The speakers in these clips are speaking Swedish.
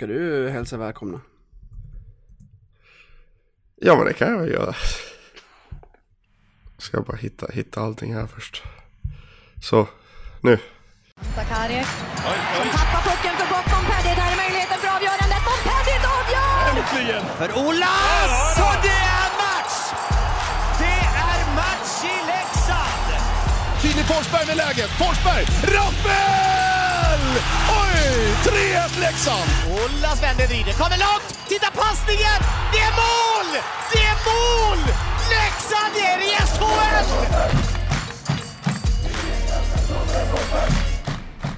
ska du hälsa välkomna? Ja men det kan jag göra. Ska jag bara hitta, hitta allting här först. Så, nu. Sakaric som tappar pucken för Montpellier. Det här är möjligheten för avgörandet. Montpellier avgör! Äntligen! För Ola! Så det är match! Det är match i Leksand! Filip Forsberg med läget. Forsberg! Rappel! Oj! 3-1 Leksand! Ola Svenne vrider, kommer långt! Titta passningen! Det är mål! Det är mål! Leksand är i SHL!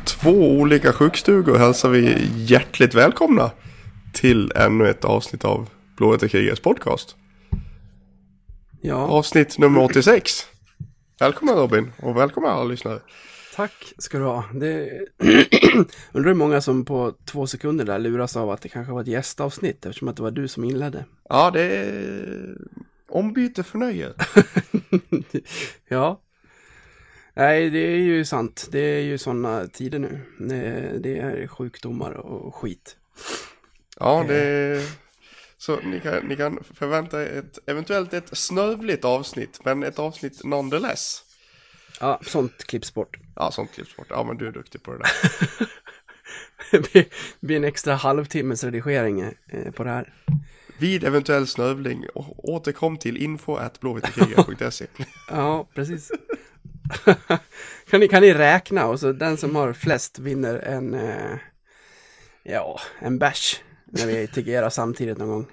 Två olika sjukstugor hälsar vi hjärtligt välkomna till ännu ett avsnitt av Blåvita krigets podcast. Ja, Avsnitt nummer 86. Välkommen Robin och välkommen alla lyssnare. Tack ska du ha. Det... Undrar hur många som på två sekunder där luras av att det kanske var ett gästavsnitt eftersom att det var du som inledde. Ja, det är ombyte för nöje. ja. Nej, det är ju sant. Det är ju sådana tider nu. Det, det är sjukdomar och skit. Ja, det är... Så ni kan, ni kan förvänta ett, eventuellt ett snövligt avsnitt, men ett avsnitt nonetheless. Ja, sånt klipps bort. Ja, sånt klipps bort. Ja, men du är duktig på det där. Det blir- en extra halvtimmes redigering eh, på det här. Vid eventuell snövling, återkom till info. Ja, precis. kan, ni, kan ni räkna och så den som har flest vinner en, eh, ja, en bärs när vi tigerar samtidigt någon gång.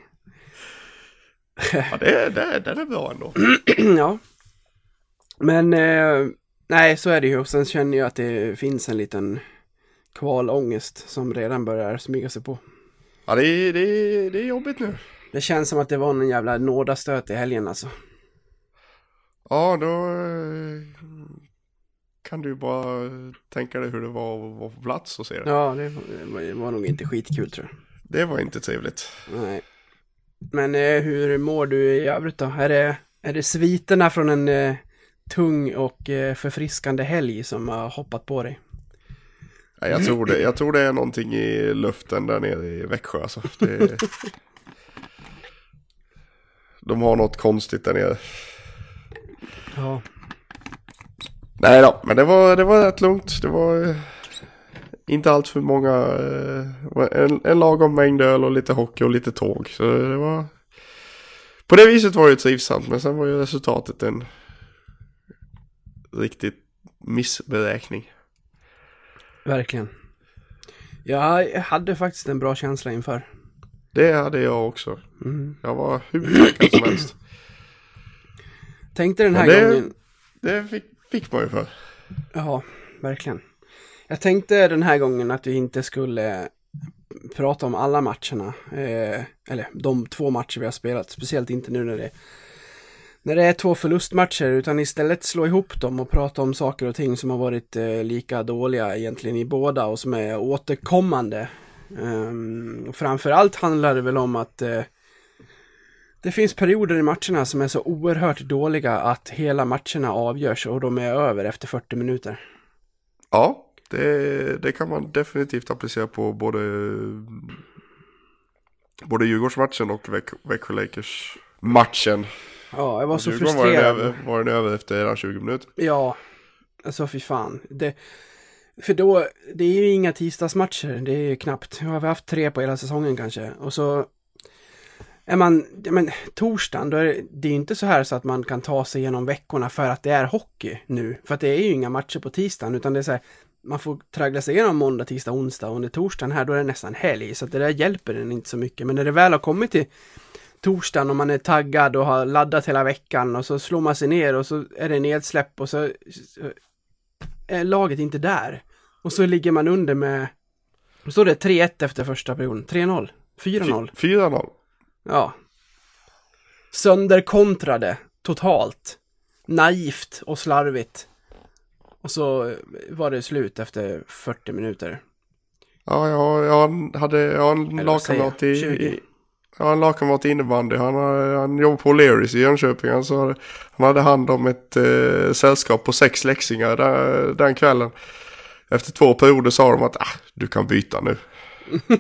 Ja, det, det, den är bra ändå. ja. Men, eh, nej, så är det ju. Och sen känner jag att det finns en liten kvalångest som redan börjar smyga sig på. Ja, det är, det är, det är jobbigt nu. Det känns som att det var en jävla nådastöt i helgen alltså. Ja, då eh, kan du bara tänka dig hur det var att vara på plats och se det. Ja, det var, det var nog inte skitkul tror jag. Det var inte trevligt. Nej. Men eh, hur mår du i övrigt då? Är det, är det sviterna från en eh, tung och eh, förfriskande helg som har hoppat på dig? Ja, jag, tror det, jag tror det är någonting i luften där nere i Växjö. Alltså. Det, de har något konstigt där nere. Ja. Nej då, men det var, det var rätt lugnt. Det var eh, inte allt för många. eh, en, en lagom mängd öl och lite hockey och lite tåg. Så det var... På det viset var det trivsamt. Men sen var ju resultatet en riktigt missberäkning. Verkligen. Jag hade faktiskt en bra känsla inför. Det hade jag också. Mm. Jag var hur taggad som helst. Tänkte den här det- gången... Det fick, fick man ju för. Ja, verkligen. Jag tänkte den här gången att vi inte skulle prata om alla matcherna. Eh, eller de två matcher vi har spelat. Speciellt inte nu när det, när det är två förlustmatcher. Utan istället slå ihop dem och prata om saker och ting som har varit eh, lika dåliga egentligen i båda och som är återkommande. Um, framförallt handlar det väl om att eh, det finns perioder i matcherna som är så oerhört dåliga att hela matcherna avgörs och de är över efter 40 minuter. Ja, det, det kan man definitivt applicera på både, både Djurgårdsmatchen och Växjö Lakers matchen. Ja, jag var så Djurgården var den, frustrerad. över, var den över efter redan 20 minuter. Ja, alltså fy fan. Det, för då, det är ju inga tisdagsmatcher, det är ju knappt. Nu har haft tre på hela säsongen kanske. Och så är man, ja, men torsdagen, då är det, det är inte så här så att man kan ta sig igenom veckorna för att det är hockey nu. För att det är ju inga matcher på tisdagen, utan det är så här, man får traggla sig igenom måndag, tisdag, onsdag och under torsdagen här då är det nästan helg. Så att det där hjälper den inte så mycket. Men när det väl har kommit till torsdagen och man är taggad och har laddat hela veckan och så slår man sig ner och så är det nedsläpp och så är laget inte där. Och så ligger man under med, då står det 3-1 efter första perioden, 3-0, 4-0. 4-0. Ja. Sönderkontrade totalt. Naivt och slarvigt. Och så var det slut efter 40 minuter. Ja, jag, jag hade jag en lagkamrat i, 20. i jag har en lagkamrat i innebandy. Han, har- han jobbar på Learys i Jönköping. Han, han hade hand om ett eh, sällskap på sex läxingar där, den kvällen. Efter två perioder sa de att ah, du kan byta nu.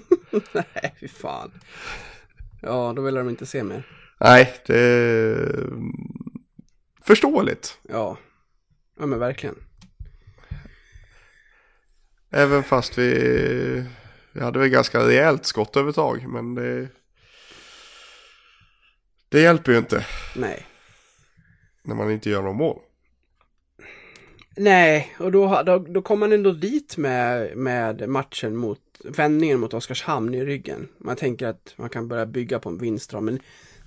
Nej, fy fan. Ja, då vill de inte se mer. Nej, det är förståeligt. Ja. Ja, men verkligen. Även fast vi, vi hade väl ganska rejält skottövertag. Men det, det hjälper ju inte Nej. när man inte gör någon mål. Nej, och då, då, då kom man ändå dit med, med matchen mot vändningen mot Oskarshamn i ryggen. Man tänker att man kan börja bygga på en vinst då, men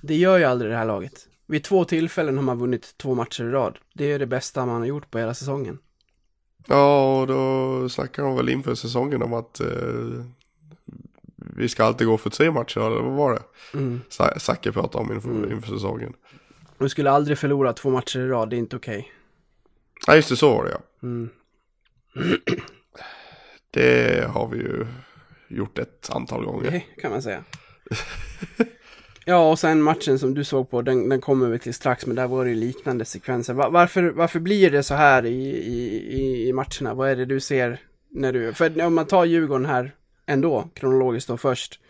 det gör ju aldrig det här laget. Vid två tillfällen har man vunnit två matcher i rad. Det är det bästa man har gjort på hela säsongen. Ja, och då snackar de väl inför säsongen om att eh, vi ska alltid gå för tre matcher, eller vad var det? Mm. Zacke pratade om inför, Mm. inför säsongen. Du skulle aldrig förlora två matcher i rad, det är inte okej. Ja, just det, så var det ja. Mm. Det har vi ju gjort ett antal gånger. Det kan man säga. Ja, och sen matchen som du såg på, den, den kommer vi till strax, men där var det ju liknande sekvenser. Va- varför, varför blir det så här i, i, i- i matcherna? Vad är det du ser när du... För om man tar Djurgården här ändå, kronologiskt då först,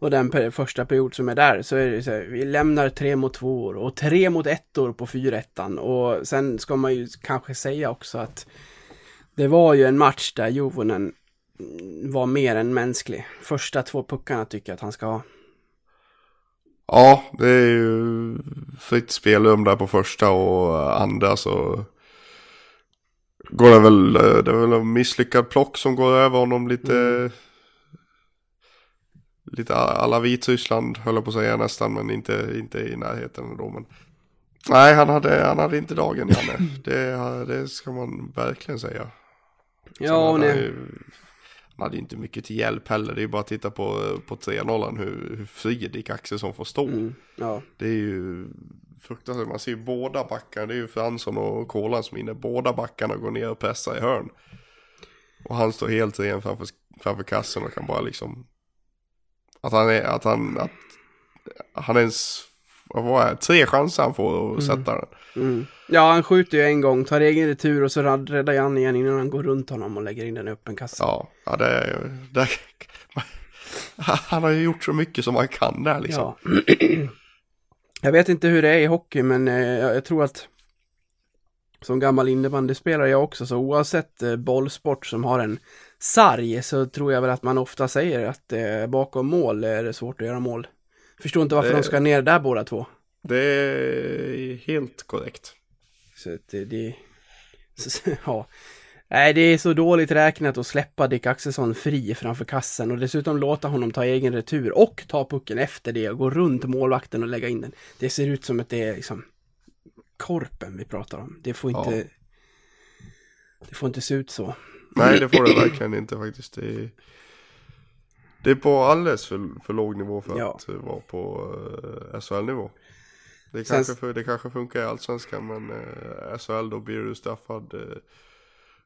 och den första period som är där, så är det så här, vi lämnar tre mot två år och tre mot ettor på fyra ettan och sen ska man ju kanske säga också att det var ju en match där Jovonen mm, var mer än mänsklig. Första två puckarna tycker jag att han ska ha. Ja, det är ju fritt spelrum där på första och andra så går det väl, det är väl en misslyckad plock som går över honom lite. Lite alla Vitryssland höll jag på att säga nästan men inte, inte i närheten då. Men... Nej, han hade, han hade inte dagen Janne. Det, det ska man verkligen säga. Ja, och nej. ju, han hade ju inte mycket till hjälp heller. Det är ju bara att titta på, på 3-0 hur, hur fri Dick Axelsson får stå. Mm, ja. Det är ju fruktansvärt. Man ser ju båda backarna. Det är ju Fransson och Kolan som är inne. Båda backarna går ner och pressar i hörn. Och han står helt ren framför, framför kassen och kan bara liksom. Att han är, att han, att han ens, vad var det, tre chanser han får att sätta den. Mm. Ja, han skjuter ju en gång, tar egen retur och så räddar han igen innan han går runt honom och lägger in den i öppen kassa. Ja, ja det är det, Han har ju gjort så mycket som han kan där liksom. Ja. jag vet inte hur det är i hockey, men eh, jag jag tror att som gammal innebandyspelare jag också, så oavsett eh, bollsport som har en sarg så tror jag väl att man ofta säger att eh, bakom mål är det svårt att göra mål. Förstår inte varför Det- de ska ner där båda två. Det är helt korrekt. Så det, det så, ja. Nej, det är så dåligt räknat att släppa Dick Axelsson fri framför kassen och dessutom låta honom ta egen retur och ta pucken efter det och gå runt målvakten och lägga in den. Det ser ut som att det är liksom korpen vi pratar om. Det får inte... Ja. Det får inte se ut så. Nej, det får det verkligen inte faktiskt. Det är, det är på alldeles för, för låg nivå för Ja. att vara på uh, SHL-nivå. Det Sen- kanske, för, det kanske funkar i allsvenskan men uh, SHL då blir du straffad eh,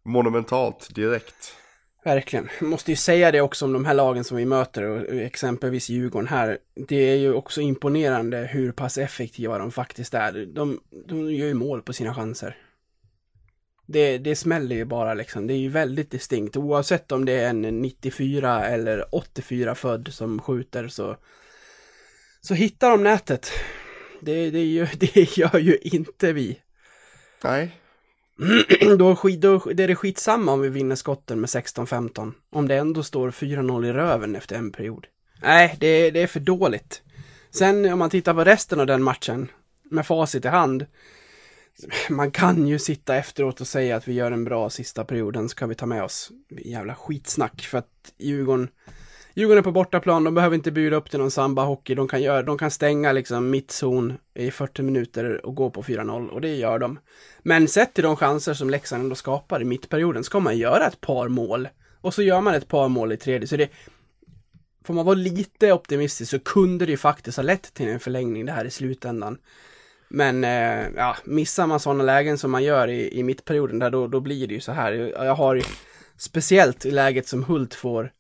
monumentalt direkt. Verkligen. Jag måste ju säga det också om de här lagen som vi möter, och exempelvis Djurgården här. Det är ju också imponerande hur pass effektiva de faktiskt är. De, de gör ju mål på sina chanser. Det, det smäller ju bara liksom. Det är ju väldigt distinkt. Oavsett om det är en 94 eller 84 född som skjuter så, så hittar de nätet. Det, det, gör, det gör ju inte vi. Nej, då, är skit, då det är det skitsamma om vi vinner skotten med 16-15. Om det ändå står 4-0 i röven efter en period. Nej, det, det är för dåligt. Sen om man tittar på resten av den matchen, med facit i hand. Man kan ju sitta efteråt och säga att vi gör en bra sista perioden, ska vi ta med oss. Jävla skitsnack, för att Djurgården Djurgården är på bortaplan, de behöver inte bjuda upp till någon samba-hockey. De kan, göra, de kan stänga liksom mittzon i 40 minuter och gå på 4-0 och det gör de. Men sett till de chanser som Leksand ändå skapar i mittperioden ska man göra ett par mål. Och så gör man ett par mål i tredje. Så det, får man vara lite optimistisk så kunde det ju faktiskt ha lett till en förlängning det här i slutändan. Men eh, ja, missar man sådana lägen som man gör i, i mittperioden där då, då blir det ju så här. Jag, har ju, speciellt i läget som Hult får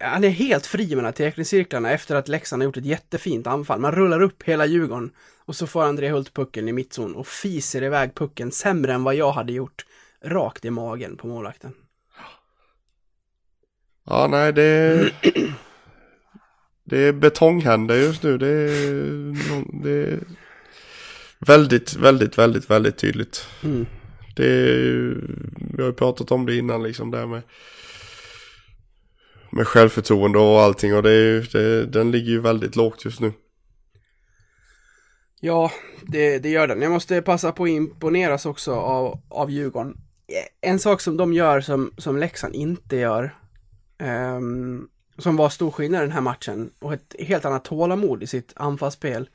han är helt fri mellan teckningscirklarna efter att Leksand har gjort ett jättefint anfall. Man rullar upp hela Djurgården och så får André Hult pucken i mittzon och fiser iväg pucken sämre än vad jag hade gjort. Rakt i magen på målvakten. Ja, nej det är... Det är betonghänder just nu. Det är, det är väldigt, väldigt, väldigt, väldigt tydligt. Mm. Det är, vi har ju pratat om det innan liksom där med med självförtroende och allting och det är det, den ligger ju väldigt lågt just nu. Ja, det, det gör den. Jag måste passa på att imponeras också av, av Djurgården. En sak som de gör som, som Leksand inte gör, ehm, som var stor skillnad i den här matchen, och ett helt annat tålamod i sitt anfallsspel.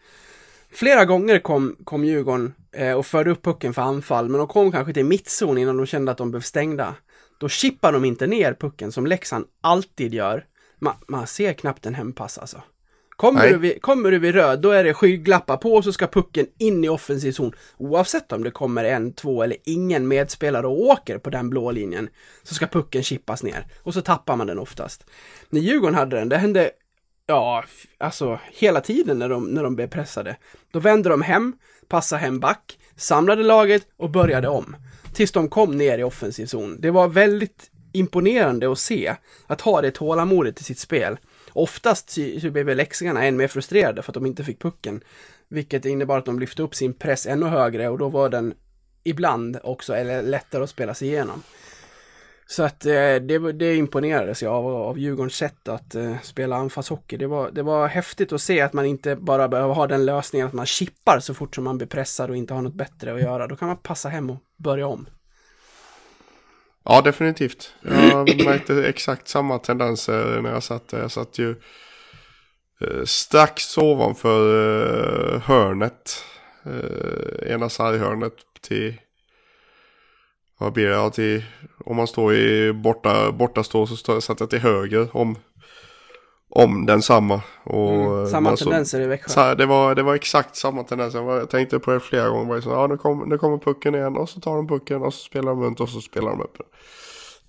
Flera gånger kom, kom Djurgården eh, och förde upp pucken för anfall, men de kom kanske till mittzon innan de kände att de blev stängda. Då chippar de inte ner pucken som Leksand alltid gör. Man, man ser knappt en hempass alltså. Kommer Nej. du, vid, kommer du vid röd, då är det skygglappar på och så ska pucken in i offensiv zon. Oavsett om det kommer en, två eller ingen medspelare och åker på den blå linjen, så ska pucken chippas ner. Och så tappar man den oftast. När Djurgården hade den, det hände, ja, alltså hela tiden när de, när de blev pressade. Då vände de hem, passade hem back, samlade laget och började om. Tills de kom ner i offensiv zon. Det var väldigt imponerande att se, att ha det tålamodet i sitt spel. Oftast så så blev leksingarna än mer frustrerade för att de inte fick pucken. Vilket innebar att de lyfte upp sin press ännu högre och då var den ibland också eller lättare att spela sig igenom. Så att eh, det, det imponerades jag av, av Djurgårdens sätt att eh, spela anfallshockey. Det var, det var häftigt att se att man inte bara behöver ha den lösningen att man chippar så fort som man blir pressad och inte har något bättre att göra. Då kan man passa hem och börja om. Ja, definitivt. Jag märkte exakt samma tendenser när jag satt där. Jag satt ju eh, strax ovanför hörnet. Ena sarghörnet till, vad blir det, ja, till, om man står i borta, borta stå så står, satt jag till höger om, om densamma. Och, Mm, eh, samma men så- tendenser i Växjö. det, var, det var exakt samma tendens. Jag, tänkte på det flera gånger. Så, ja, nu, kom, nu kommer pucken igen och så tar de pucken och så spelar de runt och så spelar de upp den.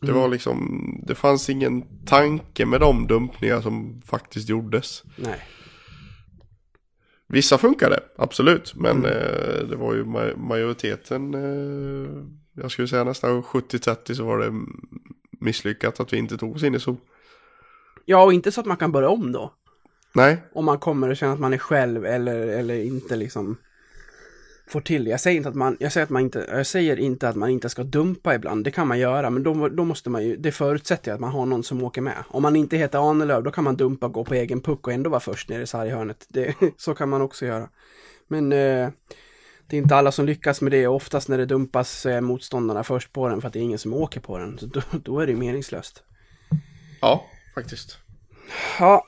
Det var liksom, det fanns ingen tanke med de dumpningar som faktiskt gjordes. Nej. Vissa funkade, absolut. Men eh, det var ju ma- majoriteten, eh, jag skulle säga nästan 70-30 så var det misslyckat att vi inte tog oss in i zon. Ja, och inte så att man kan börja om då. Nej, Om man kommer och känner att man är själv eller, eller inte liksom får till det. Jag säger inte att man, jag säger att man inte, jag säger inte att man inte ska dumpa ibland. Det kan man göra, men då, då måste man ju, det förutsätter att man har någon som åker med. Om man inte heter Ahnelöv, då kan man dumpa, gå på egen puck och ändå vara först ner i sarghörnet. Det, så kan man också göra. Men eh, det är inte alla som lyckas med det och oftast när det dumpas så är motståndarna först på den för att det är ingen som åker på den. Så då, då är det ju meningslöst. ja, faktiskt. Ja,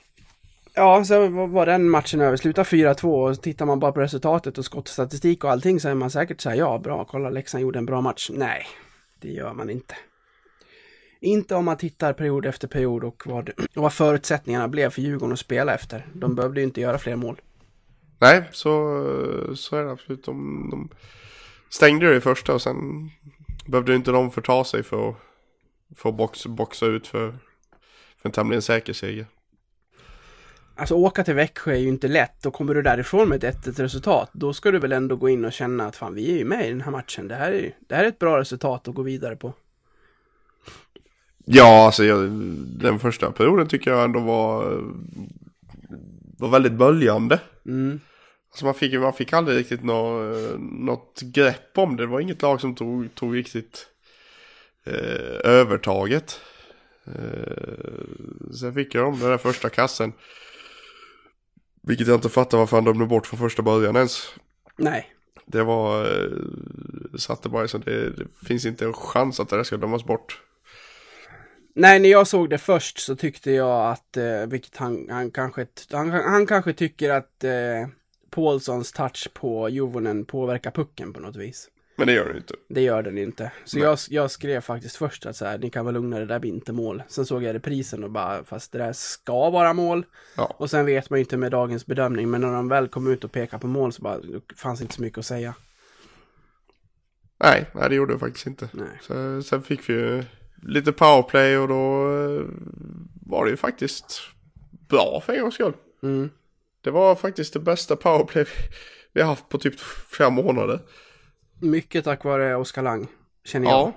ja så var- den matchen över. Slutar 4-2 och tittar man bara på resultatet och skottstatistik och allting så är man säkert så här, ja bra, kolla Leksand gjorde en bra match. Nej, det gör man inte. Inte om man tittar period efter period och vad, och vad förutsättningarna blev för Djurgården att spela efter. De behövde ju inte göra fler mål. Nej, så, så är det absolut. De, de stängde det i första och sen behövde inte de förta sig för att få box, boxa ut för, för en tämligen säker seger. Alltså åka till Växjö är ju inte lätt och kommer du därifrån med ett 1 resultat, då ska du väl ändå gå in och känna att fan, vi är ju med i den här matchen. Det här är, ju- det här är ett bra resultat att gå vidare på. Ja, alltså jag, den första perioden tycker jag ändå var, var väldigt böljande. Mm. Alltså man fick, man fick aldrig riktigt nå, något grepp om det. Det var inget lag som tog, tog riktigt eh, övertaget. Eh, sen fick jag dem den där första kassen. Vilket jag inte fattar varför han dömde bort från första början ens. Nej, Det var, eh, satte bara så det, det finns inte en chans att det där ska dömas bort. Nej, när jag såg det först så tyckte jag att, eh, vilket han, han kanske, han, han kanske tycker att eh, Paulsons touch på Juvonen påverkar pucken på något vis. Men det gör det inte. Det gör den inte. Så Nej. jag, jag skrev faktiskt först att så här, ni kan vara lugna, det där blir inte mål. Sen såg jag reprisen och bara, fast det där ska vara mål. Ja. Och sen vet man ju inte med dagens bedömning, men när de väl kom ut och pekade på mål så bara, det fanns inte så mycket att säga. Nej, nej det gjorde det faktiskt inte. Så, sen fick vi ju lite powerplay och då eh, var det ju faktiskt bra för en gångs skull. Mm. Det var faktiskt det bästa powerplay vi, har haft på typ flera månader. Mycket tack vare Oskar Lang, känner jag. Ja.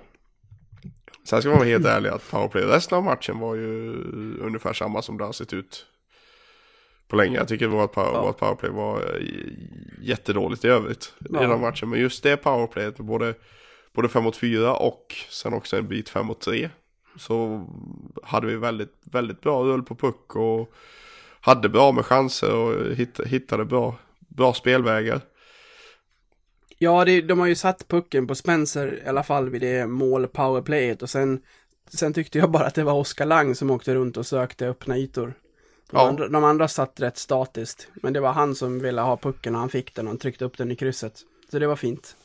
Sen ska man vara helt ärlig att powerplay resten av matchen var ju ungefär samma som det har sett ut på länge. Jag tycker vårt, power, Ja. vårt powerplay var eh, jättedåligt i övrigt Ja. i den matchen. Men just det powerplayet, både, både 5 mot 4 och sen också en bit 5 mot 3. Så hade vi väldigt, väldigt bra rull på puck och hade bra med chanser och hitt, hittade bra, bra spelvägar. Ja, det, de har ju satt pucken på Spencer i alla fall vid det mål powerplayet och sen, sen tyckte jag bara att det var Oskar Lang som åkte runt och sökte öppna ytor. De, Ja. andra, de andra satt rätt statiskt, men det var han som ville ha pucken och han fick den och han tryckte upp den i krysset. Så det var fint.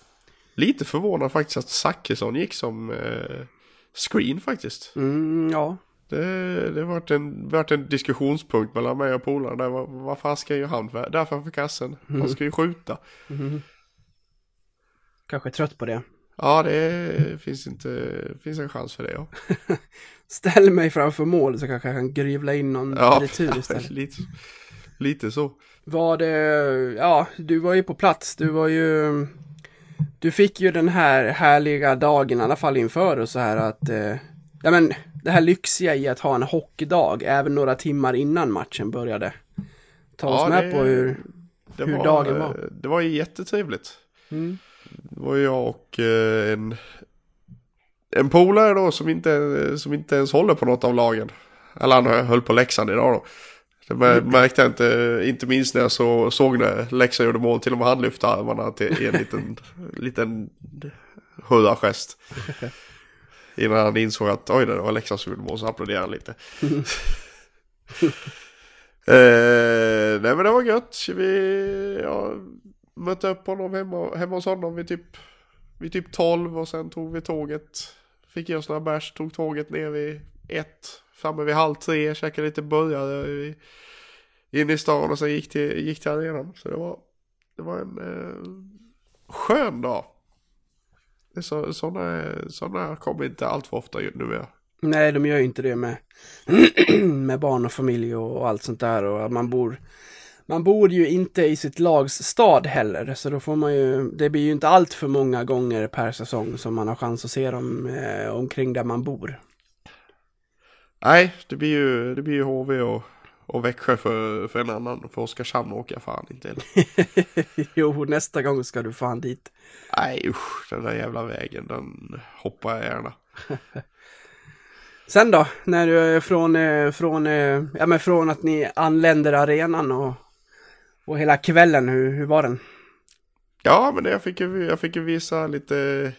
Lite förvånad faktiskt att Zachrisson gick som eh, screen faktiskt. Mm, ja. Det, det varit en, varit en diskussionspunkt mellan mig och polaren där. Vad, vad fan ska ju han vara där framför kassen? Han ska ju skjuta. Kanske trött på det. Ja, det finns inte, finns en chans för det ja. Ställ mig framför mål så kanske jag kan gryvla in någon Ja, retur istället. lite, lite så. Var det, ja, du var ju på plats. Du var ju, du fick ju den här härliga dagen i alla fall inför och så här att, eh, ja men det här lyxiga i att ha en hockeydag även några timmar innan matchen började. Ta oss Ja, med det- på hur, Hur dagen var. Det var jättetrevligt. Mm. Det var jag och eh, en, en polare då som inte, som inte ens håller på något av lagen. Eller han höll på Leksand idag då. Det mär- märkte jag inte, inte minst när jag så, såg när Leksand gjorde mål, till och med han lyfte armarna till en liten, liten hurragest. Innan han insåg att oj det var Leksands-huvudmål, så applåderade han lite. eh, nej men det var gött. Vi ja, mötte upp honom hemma, hemma hos honom vid typ, vid typ 12 och sen tog vi tåget. Fick i oss några bärs, tog tåget ner vid ett, framme vid halv tre, käkade lite burgare i- inne i stan och sen gick till, gick till arenan. Så det var, det var en eh, skön dag. Så, sådana, sådana kommer inte allt för ofta numera. nej de gör ju inte det med, med barn och familj och, och allt sånt där och man bor, man bor ju inte i sitt lags stad heller, så då får man ju, det blir ju inte allt för många gånger per säsong som man har chans att se dem eh, omkring där man bor. Nej, det blir ju, det blir ju HV och, och Växjö för, för en annan. För Oskarshamn åker jag fan inte till. jo, nästa gång ska du fan dit. Nej usch, den där jävla vägen, den hoppar jag gärna. Sen då, när du är från, eh, från, eh, ja men från att ni anländer arenan och, och hela kvällen, hur, hur var den? Ja, men det, jag, fick ju, jag fick ju visa lite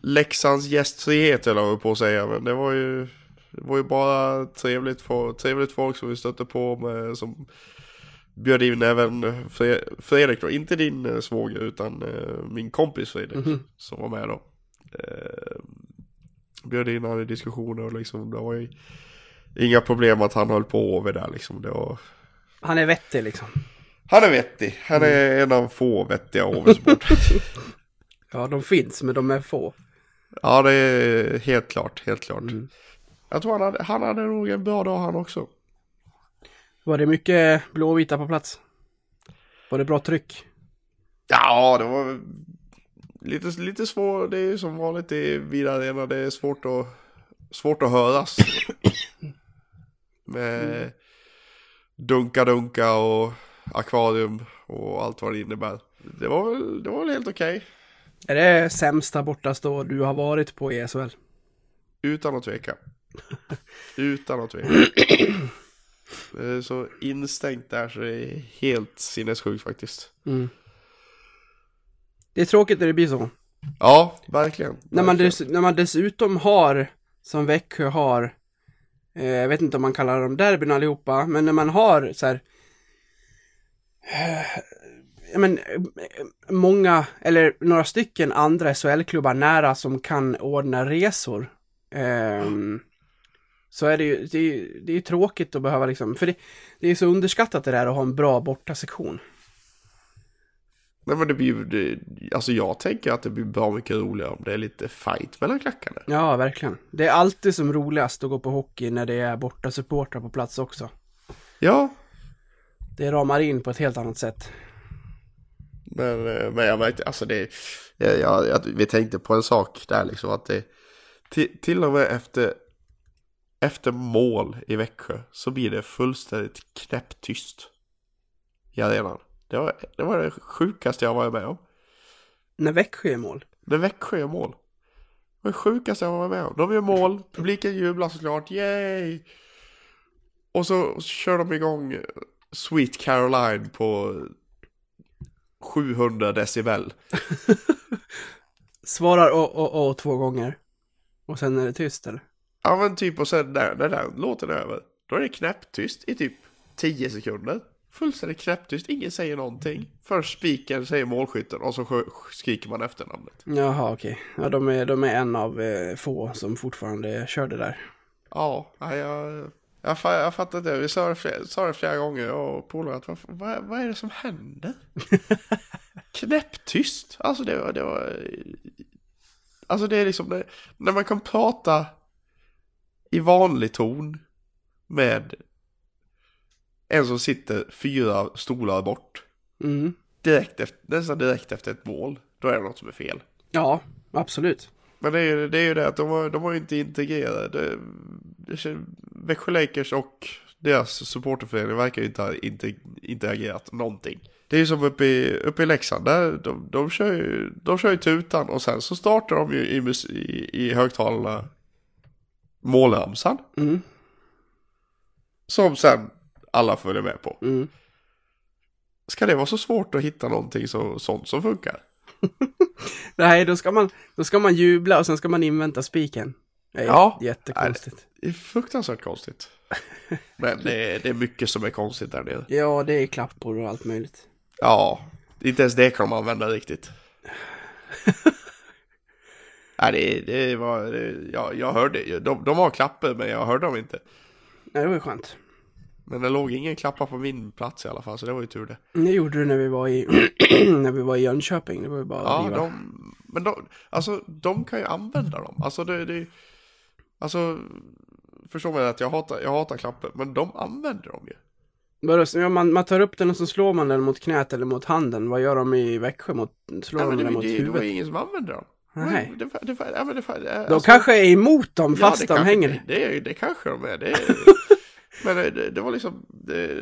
Leksands gästfrihet eller vad jag på att säga. Men det var ju, det var ju bara trevligt, för, trevligt folk som vi stötte på med som bjöd in även Fre- Fredrik då, inte din eh, svåger utan eh, min kompis Fredrik Mhm. som var med då. Eh, bjöd in han i diskussioner och liksom det var ju inga problem att han höll på över där liksom. Det var, Han är vettig liksom. han är vettig, han är en av få vettiga Åvesbor. Ja, de finns, men de är få. Ja, det är helt klart, helt klart. Mm. Jag tror han hade, han hade nog en bra dag han också. Var det mycket blåvita på plats? Var det bra tryck? Ja, det var lite, lite svårt. Det är ju som vanligt i Vida Arena. Det är svårt att, svårt att höras. Med dunka-dunka och akvarium och allt vad det innebär. Det var väl, det var väl helt okej. Är det sämsta bortastå du har varit på i SHL? Utan att tveka. Utan att tveka. Är så instängt där så det är helt sinnessjukt faktiskt. Mm. Det är tråkigt när det blir så. Ja, verkligen. När man, dess, när man dessutom har, som Växjö har, eh, jag vet inte om man kallar dem derbyn allihopa, men när man har så här, eh, men, eh, många, eller några stycken andra SHL-klubbar nära som kan ordna resor. ehm, så är det ju, det är, ju- det är tråkigt att behöva liksom, för det, det är så underskattat det där att ha en bra bortasektion. Nej men det blir ju, alltså jag tänker att det blir bra mycket roligare om det är lite fight mellan klackarna. Ja, verkligen. Det är alltid som roligast att gå på hockey när det är borta supportrar på plats också. Ja, Det ramar in på ett helt annat sätt. men, eh, men jag märkte, alltså det, jag, jag, jag, vi tänkte på en sak där liksom att det, Till, till och med efter, efter mål i Växjö så blir det fullständigt knäpptyst i arenan. Det var, det var det sjukaste jag varit med om. När Växjö är mål. När Växjö gör mål. Det var det sjukaste jag varit med om. De gör mål, publiken jublar såklart, yay! Och så kör de igång Sweet Caroline på 700 decibel. Svarar å, å, å två gånger. Och sen är det tyst eller? Ja men typ och sen när, när den låten är över, då är det knäpptyst i typ 10 sekunder. Fullständigt knäpptyst, ingen säger någonting. Först spiken säger målskytten och så skriker man efternamnet. Jaha okej. Ja de är, de är en av eh, få som fortfarande kör det där. Ja, ja, jag, jag, jag fattar inte. Vi sa det, flera, sa det flera gånger och polare att vad, vad, vad är det som händer? Knäpptyst. Alltså det var, det var... Alltså det är liksom det, när man kan prata i vanlig ton med en som sitter fyra stolar bort. Mm. Direkt efter, nästan direkt efter ett mål. Då är det något som är fel. Ja, absolut. Men det är ju det, är ju det att de har, de har ju inte integrerat. Det, det, Växjö Lakers och deras supporterförening verkar ju inte ha inte, interagerat någonting. Det är ju som uppe i, uppe i Leksand, där de, de, kör ju, de kör ju tutan och sen så startar de ju i, i, i högtalarna målramsan. Mm. Som sen alla följer med på. Mm. Ska det vara så svårt att hitta någonting så, sånt som funkar? Nej, då ska, man, då ska man jubla och sen ska man invänta spiken. Det är Ja. Jättekonstigt. Det är fruktansvärt konstigt. Men det är, det är mycket som är konstigt där nere. Ja, det är klappbord och allt möjligt. Ja, inte ens det kan de använda riktigt. Nej, det, det var, det, ja, jag hörde, de, de har klappar men jag hörde dem inte. Nej, det var ju skönt. Men det låg ingen klappar på min plats i alla fall, så det var ju tur det. Det gjorde du när vi var i, när vi var i Jönköping. Det var ju bara Ja, riva. de, men de, alltså de kan ju använda dem. Alltså det, det alltså, förstår mig att jag hatar, jag hatar klappar, men de använder dem ju. Så- ja, man, man tar upp den och så slår man den mot knät eller mot handen. Vad gör de i Växjö? Mot, slår Nej, de den mot det, det var huvudet? ju ingen som använde dem. Nej. Det, det, det, ja, men det, det, De alltså- kanske är emot dem Ja, fast det de kanske- hänger. Det, det, det kanske de är. Det, men det, det, det var liksom... Det,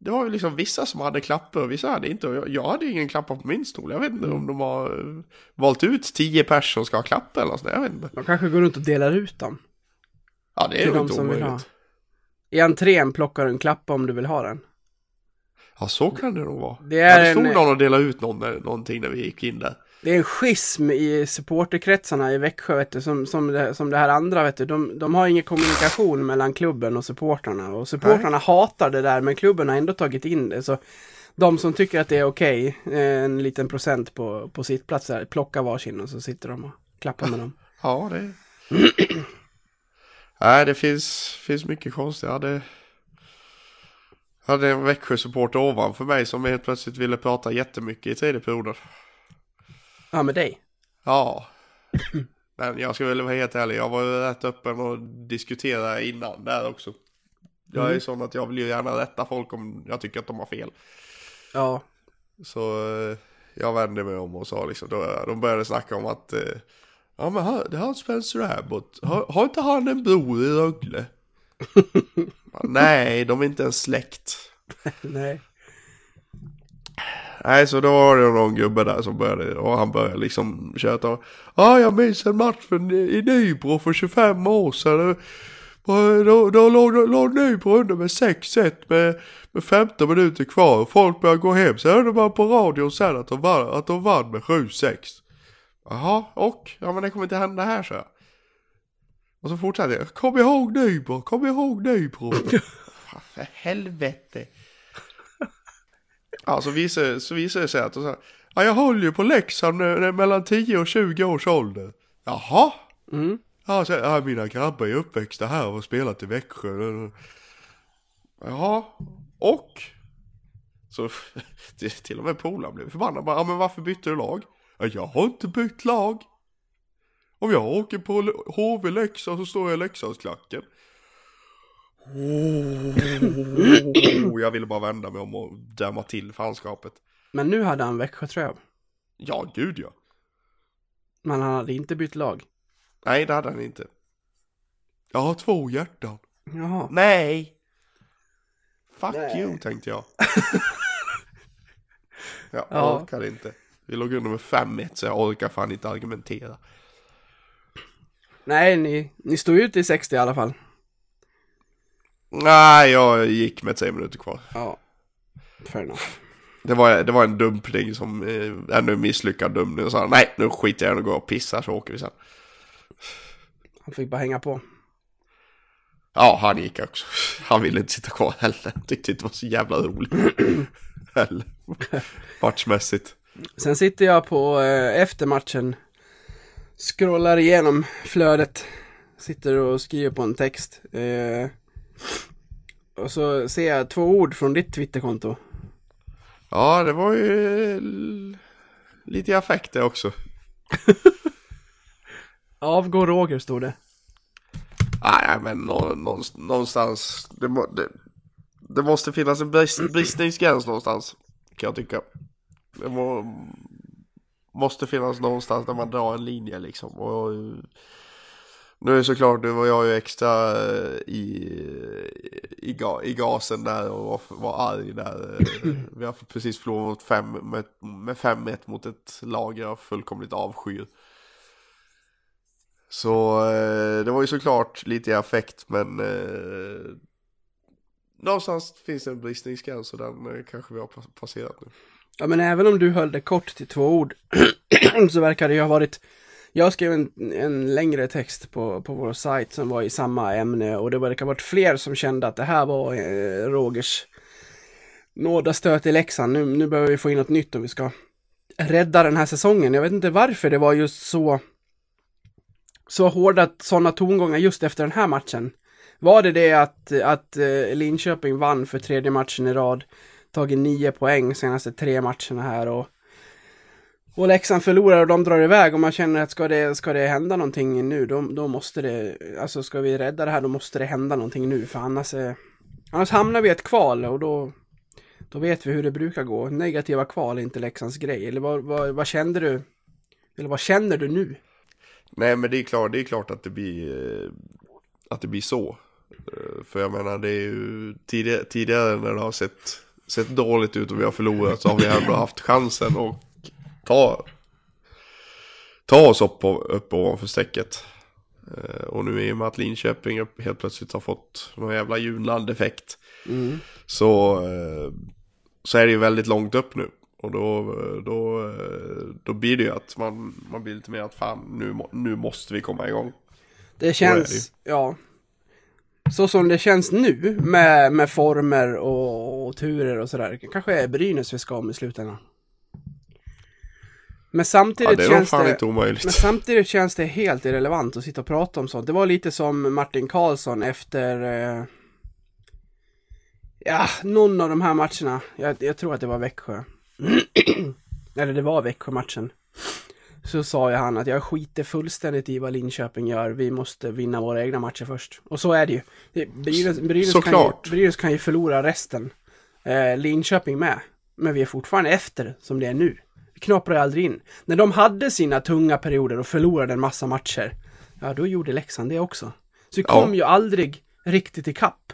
det var ju liksom vissa som hade klappar och vissa hade inte. Och jag, jag hade ingen klappar på min stol. Jag vet inte om de har eh, valt ut tio personer som ska ha klappar eller sånt. Jag vet inte. De kanske går runt och delar ut dem. Ja, det är nog inte som omöjligt. I entrén plockar du en klappa om du vill ha den. Ja, så kan det nog vara. Det är ja, det stod en- någon och delade ut någon, någonting när vi gick in där. Det är en schism i supporterkretsarna i Växjö, vet du, som, som, det, som det här andra, vet du. De, de har ingen kommunikation mellan klubben och supportrarna. Och supportrarna hatar det där, men klubben har ändå tagit in det. Så de som tycker att det är okej, eh, en liten procent på, på sittplatser, plockar varsin och så sitter de och klappar med dem. Ja, det... Nej, det finns, finns mycket konstigt. Jag hade, jag hade en Växjö-supporter ovanför mig som helt plötsligt ville prata jättemycket i tredje perioden. Ja, med dig. Ja. Men jag ska väl vara helt ärlig, jag var ju rätt öppen och diskutera innan där också. Jag är ju sån att jag vill ju gärna rätta folk om jag tycker att de har fel. Ja, Så eh, jag vände mig om och sa liksom, då, de började snacka om att eh, Ja men han, det är han Spencer Abbott, har, har inte han en bror i Rögle? Nej, de är inte en släkt. nej. Nej, så då var det någon gubbe där som började, och han började liksom köta. Ja, jag minns en match för, i Nybro för 25 år sedan. Då, då, då låg, låg Nybro under med 6-1 med, med 15 minuter kvar folk började gå hem. Så hörde man på radion sen att de vann, att de vann med 7-6. Jaha, och? Ja men det kommer inte hända här så jag. Och så fortsatte jag. Kom ihåg Nybro, kom ihåg Nybro. Fan, för helvete. Ja, så visade, så visade det sig att de sa, ja, jag håller ju på Leksand eh, mellan 10 och 20 års ålder. Jaha? Mm. Ja, så, ja, mina grabbar är uppväxta här och har spelat i Växjö. Jaha, och? Så till till och med polaren blev förbannad. Bara, Ja, men varför bytte du lag? Ja, jag har inte bytt lag. Om jag åker på HV Leksand så står jag i Leksandsklacken. Oh, jag ville bara vända mig om och dämma till fanskapet. Men nu hade han Växjötröja. Ja, gud ja. Men han hade inte bytt lag. Nej, det hade han inte. Jag har två hjärtan. Jaha. Nej! Fuck Nej. you, tänkte jag. jag Ja. orkar inte. Vi låg under med 5-1 så jag orkar fan inte argumentera. Nej, ni, ni stod ut i 60 i alla fall. Nej, jag gick med 10 minuter kvar. Ja. Fair enough. Det var, det var en dumpning som, eh, ännu en misslyckad dumning. Och sa nej, nu skiter jag i att gå och pissa så åker vi sen. Han fick bara hänga på. Ja, han gick också. Han ville inte sitta kvar heller. Tyckte inte det var så jävla roligt. heller. Matchmässigt. Sen sitter jag på eh, efter matchen. Scrollar igenom flödet. Sitter och skriver på en text. Eh, och så ser jag två ord från ditt Twitterkonto. Ja, det var ju lite i affekt det också. Avgå Roger stod det. Nej, men nå, någonstans, någonstans det, må, det, det måste finnas en brist, bristningsgräns någonstans. Kan jag tycka. Det må, måste finnas någonstans där man drar en linje liksom. Och, nu är såklart, nu var jag ju extra eh, i, i, i gasen där och var, var arg där. Vi har precis förlorat fem, med, med 5-1 mot ett lag jag fullkomligt avskyr. Så eh, det var ju såklart lite i affekt men eh, någonstans finns det en bristningsgräns och den eh, kanske vi har pass- passerat nu. Ja men även om du höll det kort till två ord så verkar det ju ha varit jag skrev en, en längre text på, på vår sajt som var i samma ämne och det verkar ha varit fler som kände att det här var eh, Rogers nådastöt i Leksand. Nu, nu behöver vi få in något nytt om vi ska rädda den här säsongen. Jag vet inte varför det var just så så hårda sådana tongångar just efter den här matchen. Var det det att, att eh, Linköping vann för tredje matchen i rad, tagit nio poäng senaste tre matcherna här och och Leksand förlorar och de drar iväg och man känner att ska det, ska det hända någonting nu då, då måste det, alltså ska vi rädda det här då måste det hända någonting nu för annars, eh, annars hamnar vi i ett kval och då, då vet vi hur det brukar gå. Negativa kval är inte Leksands grej. Eller vad, vad, vad kände du? Eller vad känner du nu? Nej men det är klart, det är klart att det blir eh, att det blir så. Eh, för jag menar det är ju tidigare, tidigare när det har sett, sett dåligt ut och vi har förlorat så har vi ändå haft chansen och ta, ta oss upp, på, upp ovanför strecket. Eh, Och nu i och med att Linköping helt plötsligt har fått någon jävla Junland-effekt Mm. så, eh, så är det ju väldigt långt upp nu. Och då, då, eh, då blir det ju att man, man blir lite mer att fan nu, nu måste vi komma igång. Det känns, ja. Så som det känns nu med, med former och, och turer och sådär. Kanske är Brynäs vi ska om i slutändan. Men Ja, samtidigt det är nog känns det... Men samtidigt känns det helt irrelevant att sitta och prata om sånt. Det var lite som Martin Karlsson efter... Eh, ja, någon av de här matcherna. Jag, jag tror att det var Växjö. Eller det var Växjö-matchen. Så sa ju han att jag skiter fullständigt i vad Linköping gör. Vi måste vinna våra egna matcher först. Och så är det ju. Det, Brynäs, Brynäs, kan ju. Brynäs kan ju förlora resten. Eh, Linköping med. Men vi är fortfarande efter som det är nu. Knaprar ju aldrig in. När de hade sina tunga perioder och förlorade en massa matcher. Ja, då gjorde Leksand det också. Så vi Ja. kom ju aldrig riktigt i kapp.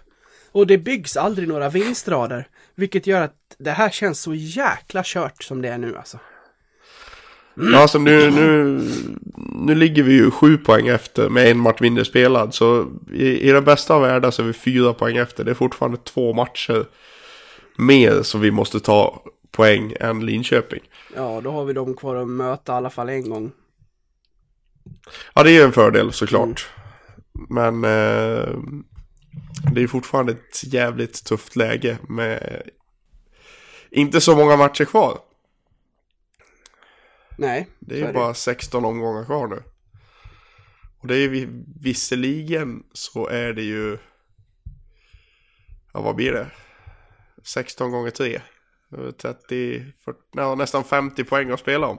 Och det byggs aldrig några vinstrader. Vilket gör att det här känns så jäkla kört som det är nu alltså. Ja, alltså nu, nu, nu ligger vi ju sju poäng efter med en match mindre spelad. Så i, i den bästa av världar så är vi fyra poäng efter. Det är fortfarande två matcher mer som vi måste ta poäng än Linköping. Ja, då har vi dem kvar att möta i alla fall en gång. Ja, det är ju en fördel såklart. Men eh, det är fortfarande ett jävligt tufft läge med inte så många matcher kvar. Nej, Det är ju bara 16 omgångar kvar nu. Och det är ju visserligen så är det ju... Ja, vad blir det? 16 gånger 3. 30, 40, ja, nästan 50 poäng att spela om.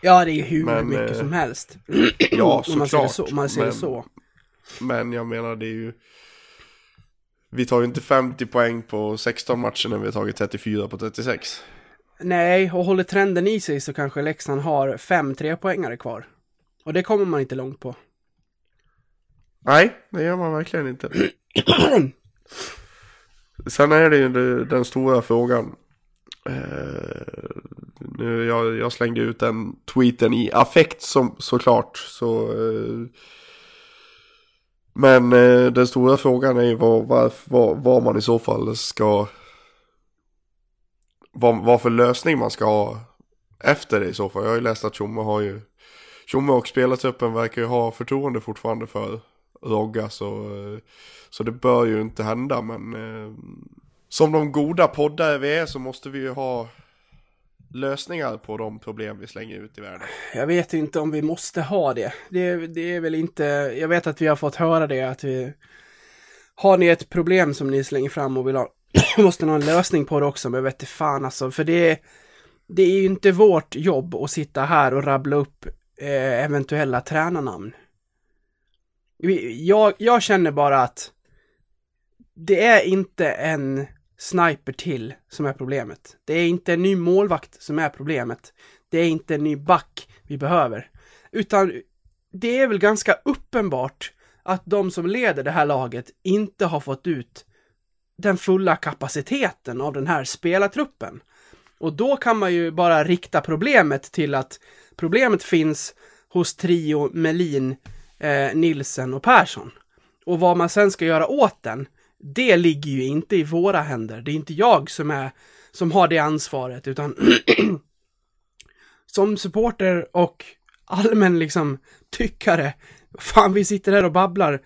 Ja, det är ju hur Men, mycket eh, som helst. Ja, om man ser det såklart. så. Man ser det Men- så. Men jag menar det är ju... Vi tar ju inte 50 poäng på 16 matcher när vi har tagit 34 på 36. Nej, och håller trenden i sig så kanske Leksand har fem trepoängare kvar. Och det kommer man inte långt på. Nej, det gör man verkligen inte. Sen är det ju det- den stora frågan. Uh, nu, jag, jag slängde ut den tweeten i affekt som, såklart. Så, uh, men uh, den stora frågan är ju vad, vad, vad, vad man i så fall ska... Vad, vad för lösning man ska ha efter det i så fall. Jag har ju läst att Tjomme har ju... Tjomme och spelartruppen verkar ju ha förtroende fortfarande för Rogga så, så det bör ju inte hända men som de goda poddare vi är så måste vi ju ha lösningar på de problem vi slänger ut i världen. Jag vet inte om vi måste ha det. det. Det är väl inte, jag vet att vi har fått höra det att vi har ni ett problem som ni slänger fram och vill ha, måste ha en lösning på det också, men vet inte fan alltså, för det är, det är ju inte vårt jobb att sitta här och rabbla upp eh, eventuella tränarnamn. Jag, jag känner bara att det är inte en sniper till som är problemet. Det är inte en ny målvakt som är problemet. Det är inte en ny back vi behöver. Utan det är väl ganska uppenbart att de som leder det här laget inte har fått ut den fulla kapaciteten av den här spelartruppen. Och då kan man ju bara rikta problemet till att problemet finns hos trio Melin, eh, Nilsen och Persson. Och vad man sen ska göra åt den, det ligger ju inte i våra händer. Det är inte jag som är som har det ansvaret, utan som supporter och allmän liksom tyckare. Fan, vi sitter här och babblar.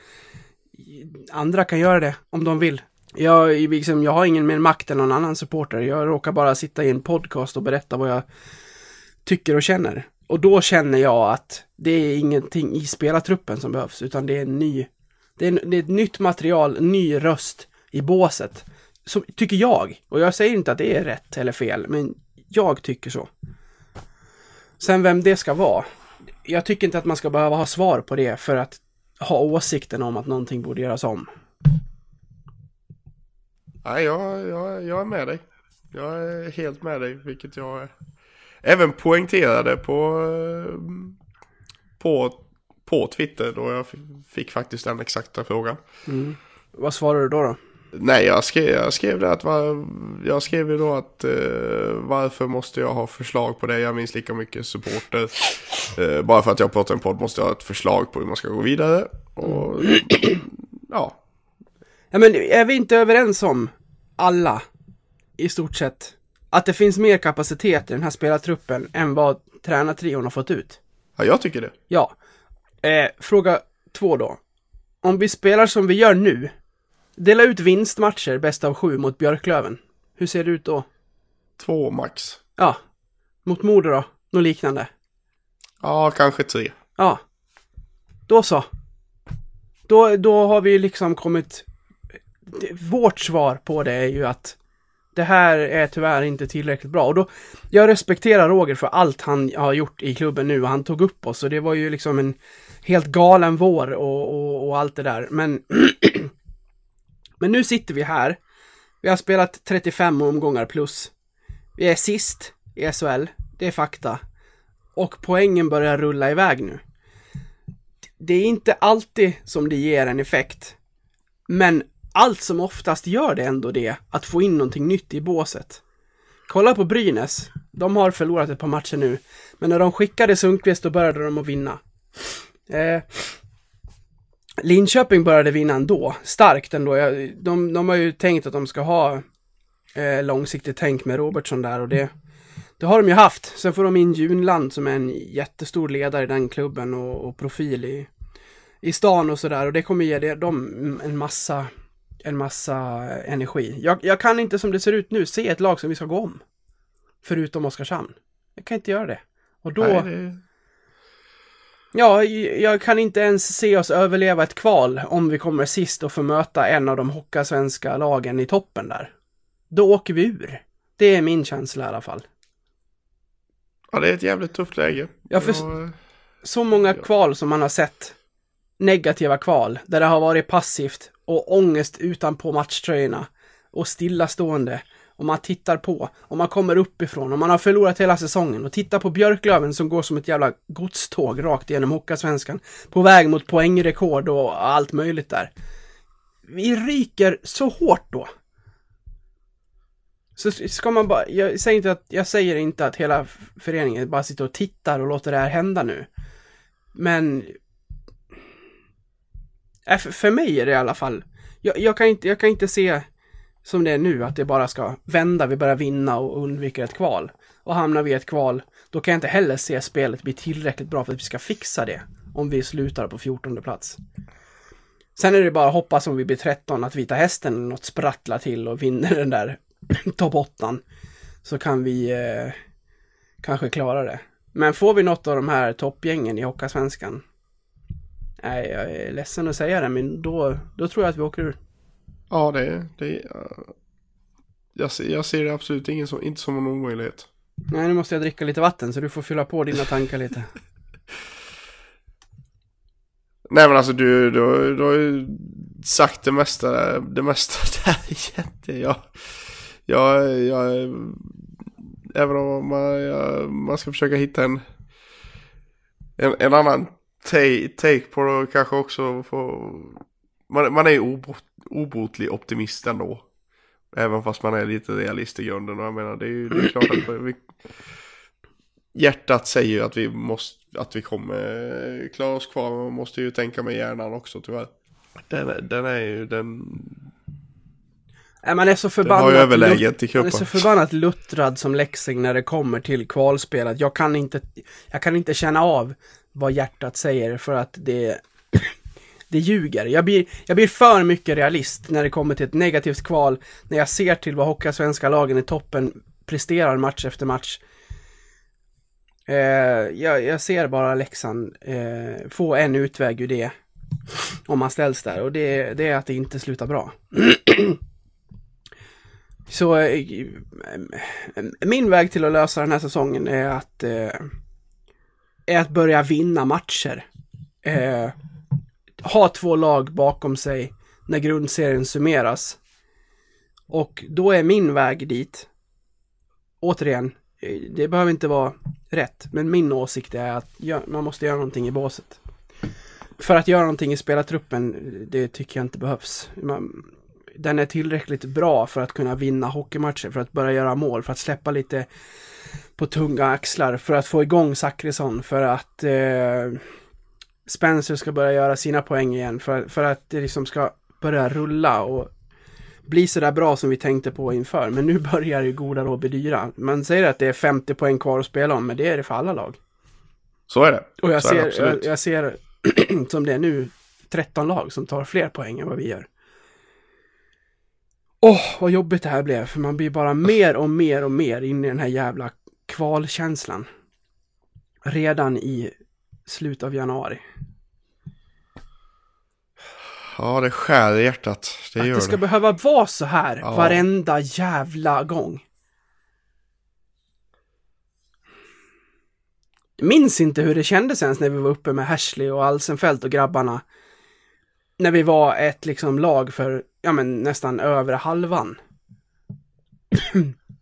Andra kan göra det om de vill. Jag, liksom, jag har ingen mer makt än någon annan supporter. Jag råkar bara sitta i en podcast och berätta vad jag tycker och känner. Och då känner jag att det är ingenting i spelartruppen som behövs, utan det är en ny, det är, det är ett nytt material, ny röst i båset. Som, tycker jag. Och jag säger inte att det är rätt eller fel, men jag tycker så. Sen vem det ska vara. Jag tycker inte att man ska behöva ha svar på det för att ha åsikten om att någonting borde göras om. Nej, jag, jag, jag är med dig. Jag är helt med dig, vilket jag även poängterade på, eh, på, på Twitter då jag fick faktiskt den exakta frågan. Vad svarar du då? då? Nej, jag skrev, jag skrev det att var, jag skrev ju då att eh, varför måste jag ha förslag på det? Jag minns lika mycket supporter. Eh, bara för att jag pratar en podd måste jag ha ett förslag på hur man ska gå vidare. Och ja, Ja, men är vi inte överens om alla, i stort sett, att det finns mer kapacitet i den här spelartruppen än vad tränartrion har fått ut? ja, jag tycker det. Ja. Eh, fråga två då. Om vi spelar som vi gör nu, dela ut vinstmatcher bäst av sju mot Björklöven. Hur ser det ut då? Två max. Ja. Mot Modo då? Något liknande? Ja, kanske tre. Ja. Då så. Då, då har vi liksom kommit... Vårt svar på det är ju att det här är tyvärr inte tillräckligt bra. Och då, jag respekterar Roger för allt han har gjort i klubben nu och han tog upp oss och det var ju liksom en helt galen vår och, och, och allt det där. Men, men nu sitter vi här. Vi har spelat 35 omgångar plus. Vi är sist i SHL. Det är fakta. Och poängen börjar rulla iväg nu. Det är inte alltid som det ger en effekt. Men allt som oftast gör det ändå det, att få in någonting nytt i båset. Kolla på Brynäs. De har förlorat ett par matcher nu. Men när de skickade Sundqvist då började de att vinna. Eh, Linköping började vinna ändå. Starkt ändå. Jag- De, de har ju tänkt att de ska ha eh, långsiktigt tänk med Robertson där och det, det har de ju haft. Sen får de in Junland som är en jättestor ledare i den klubben och, och profil i, i stan och sådär. Och det kommer ge det- dem en massa, en massa energi. Jag, jag kan inte som det ser ut nu se ett lag som vi ska gå om. Förutom Oskarshamn. Jag kan inte göra det. Och då... Nej, det... Ja, jag kan inte ens se oss överleva ett kval om vi kommer sist och får möta en av de hockeyasvenska lagen i toppen där. Då åker vi ur. Det är min känsla i alla fall. ja, det är ett jävligt tufft läge. Ja, för- Jag- Så många kval som man har sett, negativa kval, där det har varit passivt och ångest utanpå matchtröjorna och stillastående om man tittar på, om man kommer uppifrån, om man har förlorat hela säsongen och tittar på Björklöven som går som ett jävla godståg rakt igenom Hockeyallsvenskan. På väg mot poängrekord och allt möjligt där. Vi ryker så hårt då. Så ska man bara, jag säger inte att, jag säger inte att hela föreningen bara sitter och tittar och låter det här hända nu. Men... Äh, för, för mig är det i alla fall, jag, jag, kan inte, jag kan inte se som det är nu, att det bara ska vända, vi börjar vinna och undviker ett kval. Och hamnar vi i ett kval, då kan jag inte heller se spelet bli tillräckligt bra för att vi ska fixa det. Om vi slutar på 14 plats. Sen är det bara att hoppas om vi blir 13 att Vita Hästen något sprattlar till och vinner den där topp 8 Så kan vi eh, kanske klara det. Men får vi något av de här toppgängen i Hockeyallsvenskan Nej, jag är ledsen att säga det, men då, då tror jag att vi åker ur. Ja, det, det jag, ser, jag ser det absolut ingen som, inte som en omöjlighet. Nej, nu måste jag dricka lite vatten så du får fylla på dina tankar lite. Nej men alltså du, du, du har ju sagt det mesta, det mesta där egentligen. Jag, jag, jag, även om man, jag, man ska försöka hitta en, en, en annan take, take på det kanske också få, man, man är ju obot, obotlig optimist ändå. Även fast man är lite realist i grunden. Och jag menar, det är ju det är klart att vi, hjärtat säger ju att vi måste, att vi kommer klara oss kvar. Men man måste ju tänka med hjärnan också tyvärr. Den, den är ju, den... Nej, man är så förbannat... Man är så förbannat luttrad som Leksing när det kommer till kvalspel. Att jag kan inte, jag kan inte känna av vad hjärtat säger för att det, det ljuger. Jag blir, jag blir för mycket realist när det kommer till ett negativt kval. När jag ser till vad Hockeysvenska lagen i toppen presterar match efter match. Eh, jag, jag ser bara Leksand eh, få en utväg ur det. Om man ställs där och det, det är att det inte slutar bra. Så eh, min väg till att lösa den här säsongen är att, eh, är att börja vinna matcher. Eh, ha två lag bakom sig när grundserien summeras. Och då är min väg dit, återigen, det behöver inte vara rätt, men min åsikt är att man måste göra någonting i båset. För att göra någonting i spelartruppen, det tycker jag inte behövs. Man, den är tillräckligt bra för att kunna vinna hockeymatcher, för att börja göra mål, för att släppa lite på tunga axlar, för att få igång Zachrisson, för att eh, Spencer ska börja göra sina poäng igen, för, för att det liksom ska börja rulla och bli så där bra som vi tänkte på inför. Men nu börjar ju goda råd bli dyra. Man säger att det är 50 poäng kvar att spela om, men det är det för alla lag. Så är det. Och jag Så ser, jag, jag ser som det är nu 13 lag som tar fler poäng än vad vi gör. Åh, vad jobbigt det här blev, för man blir bara mer och mer och mer inne i den här jävla kvalkänslan. Redan i slutet av januari. Ja, det skär i hjärtat. Det att gör det ska det. behöva vara så här Ja. varenda jävla gång. Jag minns inte hur det kändes ens när vi var uppe med Hashley och Alsenfelt och grabbarna. När vi var ett liksom lag för, ja men nästan över halvan.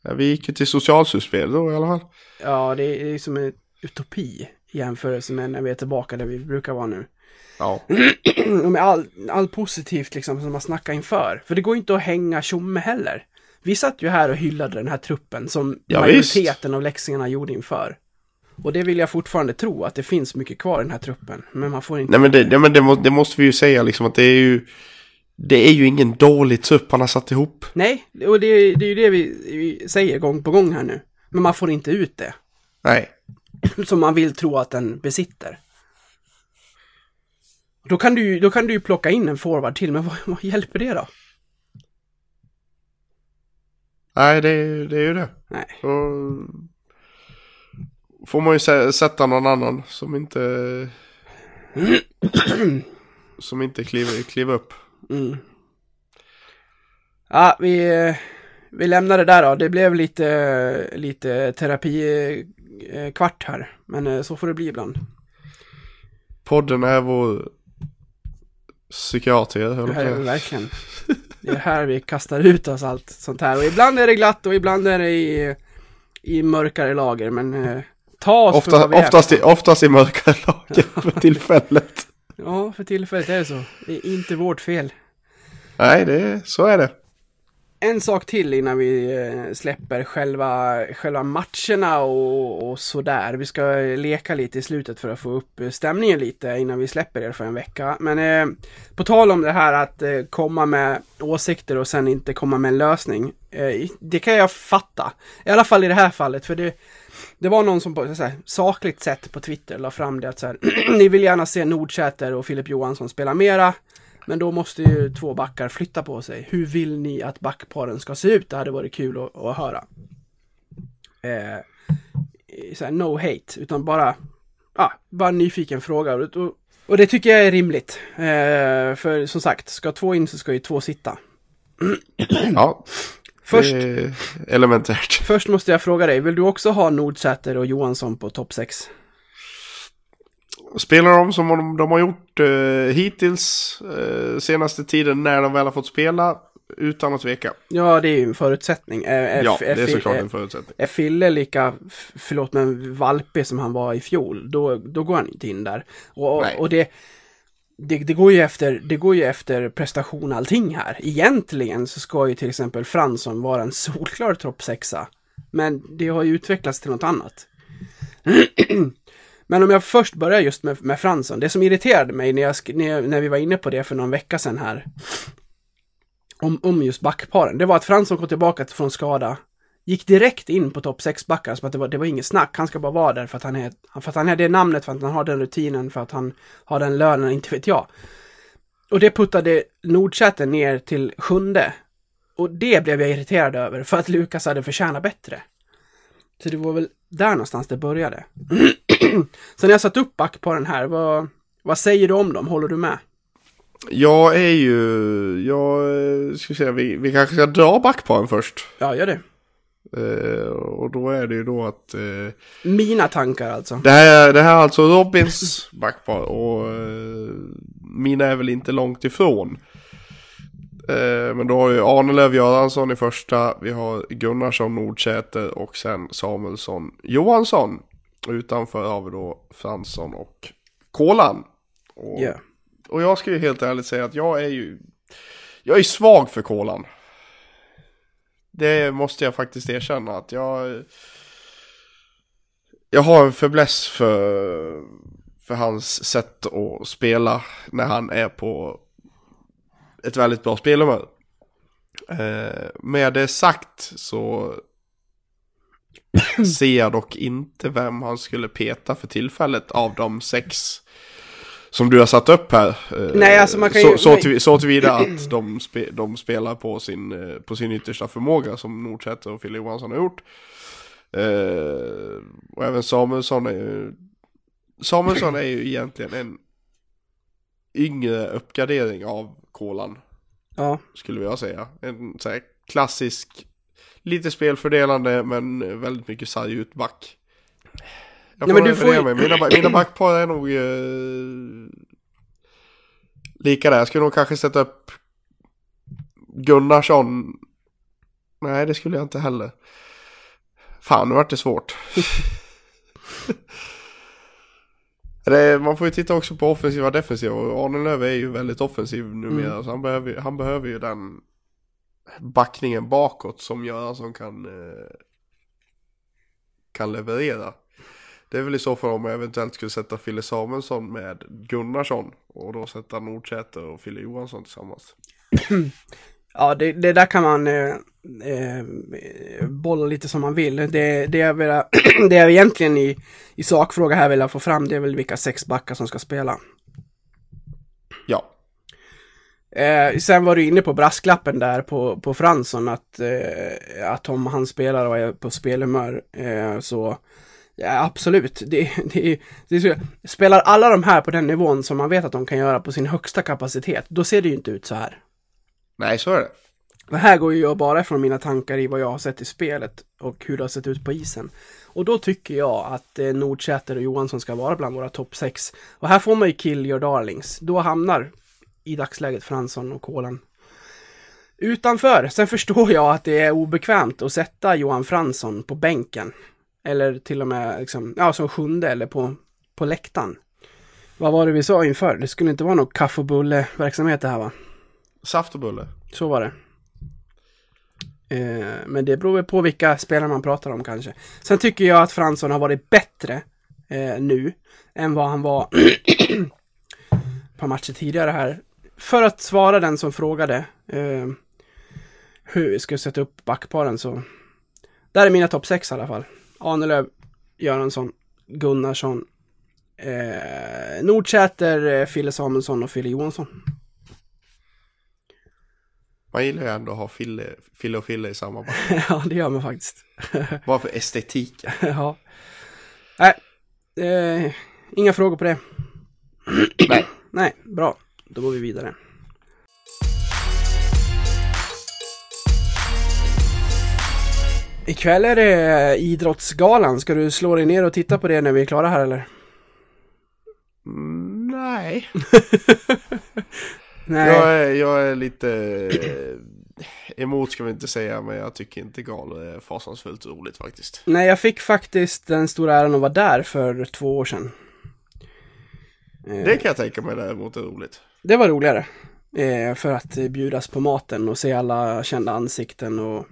Ja, vi gick ju till socialsutspel då i alla fall. Ja, det är som en utopi jämförelse med när vi är tillbaka där vi brukar vara nu. Ja. och med all, all positivt liksom som man snackar inför. För det går inte att hänga tjomme heller. Vi satt ju här och hyllade den här truppen som Ja, majoriteten av läxingarna gjorde inför. Och det vill jag fortfarande tro, att det finns mycket kvar i den här truppen. Men man får inte... Nej men, det, nej, men det, må, det måste vi ju säga liksom att det är ju... Det är ju ingen dålig trupp han har satt ihop. Nej, och det, det är ju det vi, vi säger gång på gång här nu. Men man får inte ut det. Nej. Som man vill tro att den besitter. Då kan du, då kan du ju plocka in en forward till, men vad, vad hjälper det då? Nej, det, är- det är ju det. Nej. Så får man ju sä- sätta någon annan som inte... som inte kliver, kliver upp. Mm. Ja, vi, vi lämnar det där då. Det blev lite, lite terapi kvart här. Men eh, så får det bli ibland. Podden är vår psykiater, höll jag på är verkligen. Det är här vi kastar ut oss allt sånt här. Och ibland är det glatt och ibland är det i, i mörkare lager. Men eh, ta oss för Ofta, vad vi är. oftast, i, oftast i mörkare lager för tillfället. Ja, för tillfället är det så. Det är inte vårt fel. Nej, det, så är det. En sak till innan vi eh, släpper själva, själva matcherna och, och sådär. Vi ska leka lite i slutet för att få upp stämningen lite innan vi släpper er för en vecka. Men eh, på tal om det här att eh, komma med åsikter och sen inte komma med en lösning. Eh, det kan jag fatta. I alla fall i det här fallet. För det, det var någon som på så här, sakligt sätt på Twitter la fram det att så här, ni vill gärna se Nordsäter och Filip Johansson spela mera. Men då måste ju två backar flytta på sig. Hur vill ni att backparen ska se ut? Det hade varit kul att, att höra. Eh, så här, no hate, utan bara, ja, bara en nyfiken fråga. Och, och, det tycker jag är rimligt. Eh, för som sagt, ska två in så ska ju två sitta. Ja, Först, är elementärt. först måste jag fråga dig, vill du också ha Nordsäter och Johansson på topp 6? Spelar de som de, de har gjort eh, hittills eh, senaste tiden när de väl har fått spela utan att tveka. Ja, det är ju en förutsättning. Är, är, Ja, är, det är såklart en förutsättning. Är Fille lika, förlåt men valpig som han var i fjol, då, då går han inte in där. Och, Nej. och det, det, det, går ju efter, det går ju efter prestation allting här. Egentligen så ska ju till exempel Fransson vara en solklar topp sexa. Men det har ju utvecklats till något annat. Men om jag först börjar just med, med Fransson. Det som irriterade mig när, jag, när, när vi var inne på det för någon vecka sedan här. Om, om just backparen. Det var att Fransson kom tillbaka från skada. Gick direkt in på topp 6 backar. som att det var, det var inget snack. Han ska bara vara där för att han är, för att han är det namnet, för att han har den rutinen, för att han har den lönen, inte vet jag. Och det puttade Nordsäter ner till sjunde. Och det blev jag irriterad över, för att Lukas hade förtjänat bättre. Så det var väl där någonstans det började. Sen när jag satt upp back på den här, vad, vad säger du om dem? Håller du med? Jag är ju, jag eh, ska säga, vi, vi kanske ska dra backparen först. Ja, gör det. Eh, och då är det ju då att eh, Mina tankar alltså. det, här, det här är alltså Robins backpar och eh, mina är väl inte långt ifrån. Eh, men då har ju Arnelöv Göransson i första, vi har Gunnarsson Nordsäter och sen Samuelsson Johansson. Utanför har vi då Fransson och Kolan. Och, Ja. och jag ska ju helt ärligt säga att jag är ju, jag är svag för Kolan. Det måste jag faktiskt erkänna att jag, jag har en fäbless för, för hans sätt att spela när han är på ett väldigt bra spelhumör. Eh, med det sagt så ser dock inte vem han skulle peta för tillfället av de sex som du har satt upp här. Eh, Nej, alltså man kan så, ju- så, till, så tillvida att de, spe, de spelar på sin, eh, på sin yttersta förmåga som Nordsäter och Fille Johansson har gjort. Eh, och även Samuelsson är ju Samuelsson är ju egentligen en yngre uppgradering av Kolan Ja. skulle jag säga. En så här klassisk, lite spelfördelande men väldigt mycket sarg ut back. Jag Nej, får men du får mig. Mina, mina backpar är nog eh, lika där. Jag skulle nog kanske sätta upp Gunnarsson. Nej, det skulle jag inte heller. Fan, nu vart det svårt. Det, man får ju titta också på offensiva och defensiva och Arnelöv är ju väldigt offensiv numera Mm. så han behöver, han behöver ju den backningen bakåt som Göransson kan eh, kan leverera. Det är väl i så fall om jag eventuellt skulle sätta Fille Samuelsson med Gunnarsson och då sätta Nordsäter och Fille Johansson tillsammans. Ja, det, det där kan man eh, eh, bolla lite som man vill. Det, det, jag, vill, det jag egentligen i, i sakfråga här vill få fram, det är väl vilka sex backar som ska spela. Ja, Eh, sen var du inne på brasklappen där på, på Fransson att, eh, att om han spelar och är på spelhumör eh, så ja, absolut. Det, det, det, spelar alla de här på den nivån som man vet att de kan göra på sin högsta kapacitet, då ser det ju inte ut så här. nej så är det. Det här går ju jag bara från mina tankar i vad jag har sett i spelet och hur det har sett ut på isen. Och då tycker jag att eh, Nordsäter och Johansson ska vara bland våra topp 6. Och här får man ju kill your darlings. Då hamnar i dagsläget Fransson och Kolan utanför. Sen förstår jag att det är obekvämt att sätta Johan Fransson på bänken. Eller till och med liksom, ja, som sjunde eller på, på läktaren. Vad var det vi sa inför? Det skulle inte vara någon kaffe och bulle verksamhet det här va? Saft och bulle. Så var det. Eh, men det beror väl på vilka spelare man pratar om kanske. Sen tycker jag att Fransson har varit bättre eh, nu än vad han var på matcher tidigare här. För att svara den som frågade eh, hur vi ska sätta upp backparen så. Där är mina topp 6 i alla fall. Ahnelöv, Göransson, Gunnarsson, eh, Nordsäter, eh, Fille Samuelsson och Fille Johansson. Man gillar ju ändå att ha Fille, Fille och Fille i samma back. ja, det gör man faktiskt. Bara för estetiken. ja. Nej, eh, inga frågor på det. Nej. Nej, bra. Då går vi vidare. Ikväll är det Idrottsgalan. Ska du slå dig ner och titta på det när vi är klara här eller? Mm, nej. Nej. Jag är, jag är lite eh, emot ska vi inte säga, men jag tycker inte gal är fasansfullt roligt faktiskt. Nej, jag fick faktiskt den stora äran att vara där för två år sedan. Eh, Det kan jag tänka mig däremot är roligt. Det var roligare. Eh, för att bjudas på maten och se alla kända ansikten och,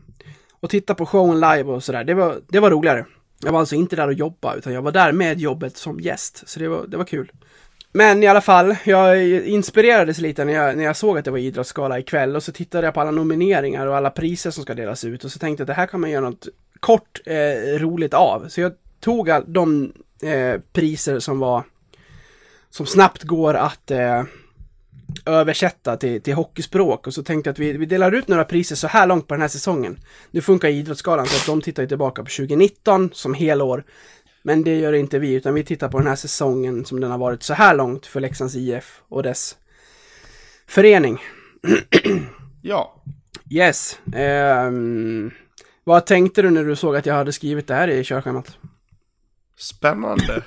och titta på showen live och sådär. Det var, det var roligare. Jag var alltså inte där och jobba utan jag var där med jobbet som gäst. Så det var, det var kul. Men i alla fall, jag inspirerades lite när jag, när jag såg att det var idrottsgala ikväll och så tittade jag på alla nomineringar och alla priser som ska delas ut och så tänkte jag att det här kan man göra något kort eh, roligt av. Så jag tog all, de eh, priser som var som snabbt går att eh, översätta till, till hockeyspråk och så tänkte jag att vi, vi delar ut några priser så här långt på den här säsongen. Nu funkar Idrottsgalan så att de tittar tillbaka på 2019 som helår. Men det gör inte vi, utan vi tittar på den här säsongen som den har varit så här långt för Leksands IF och dess förening. Ja, Yes. ehm, vad tänkte du när du såg att jag hade skrivit det här i körschemat? spännande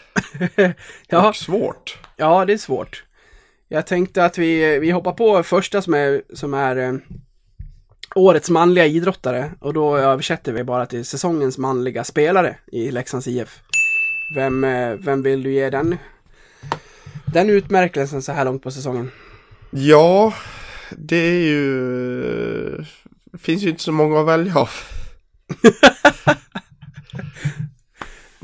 Ja, och svårt. ja, det är svårt. Jag tänkte att vi, vi hoppar på första som är, som är eh, årets manliga idrottare och då översätter vi bara till säsongens manliga spelare i Leksands IF. Vem, eh, vem vill du ge den, den utmärkelsen så här långt på säsongen? Ja, det är ju... Det finns ju inte så många att välja av.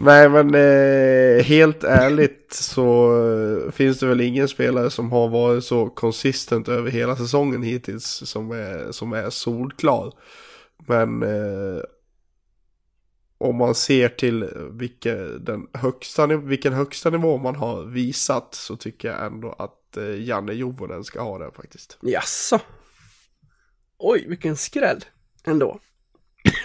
Nej men eh, helt ärligt så eh, finns det väl ingen spelare som har varit så konsistent över hela säsongen hittills som är, som är solklar. Men eh, om man ser till vilken, den högsta, vilken högsta nivå man har visat så tycker jag ändå att eh, Janne Jovonen ska ha den faktiskt. Jaså? Oj, vilken skräll ändå.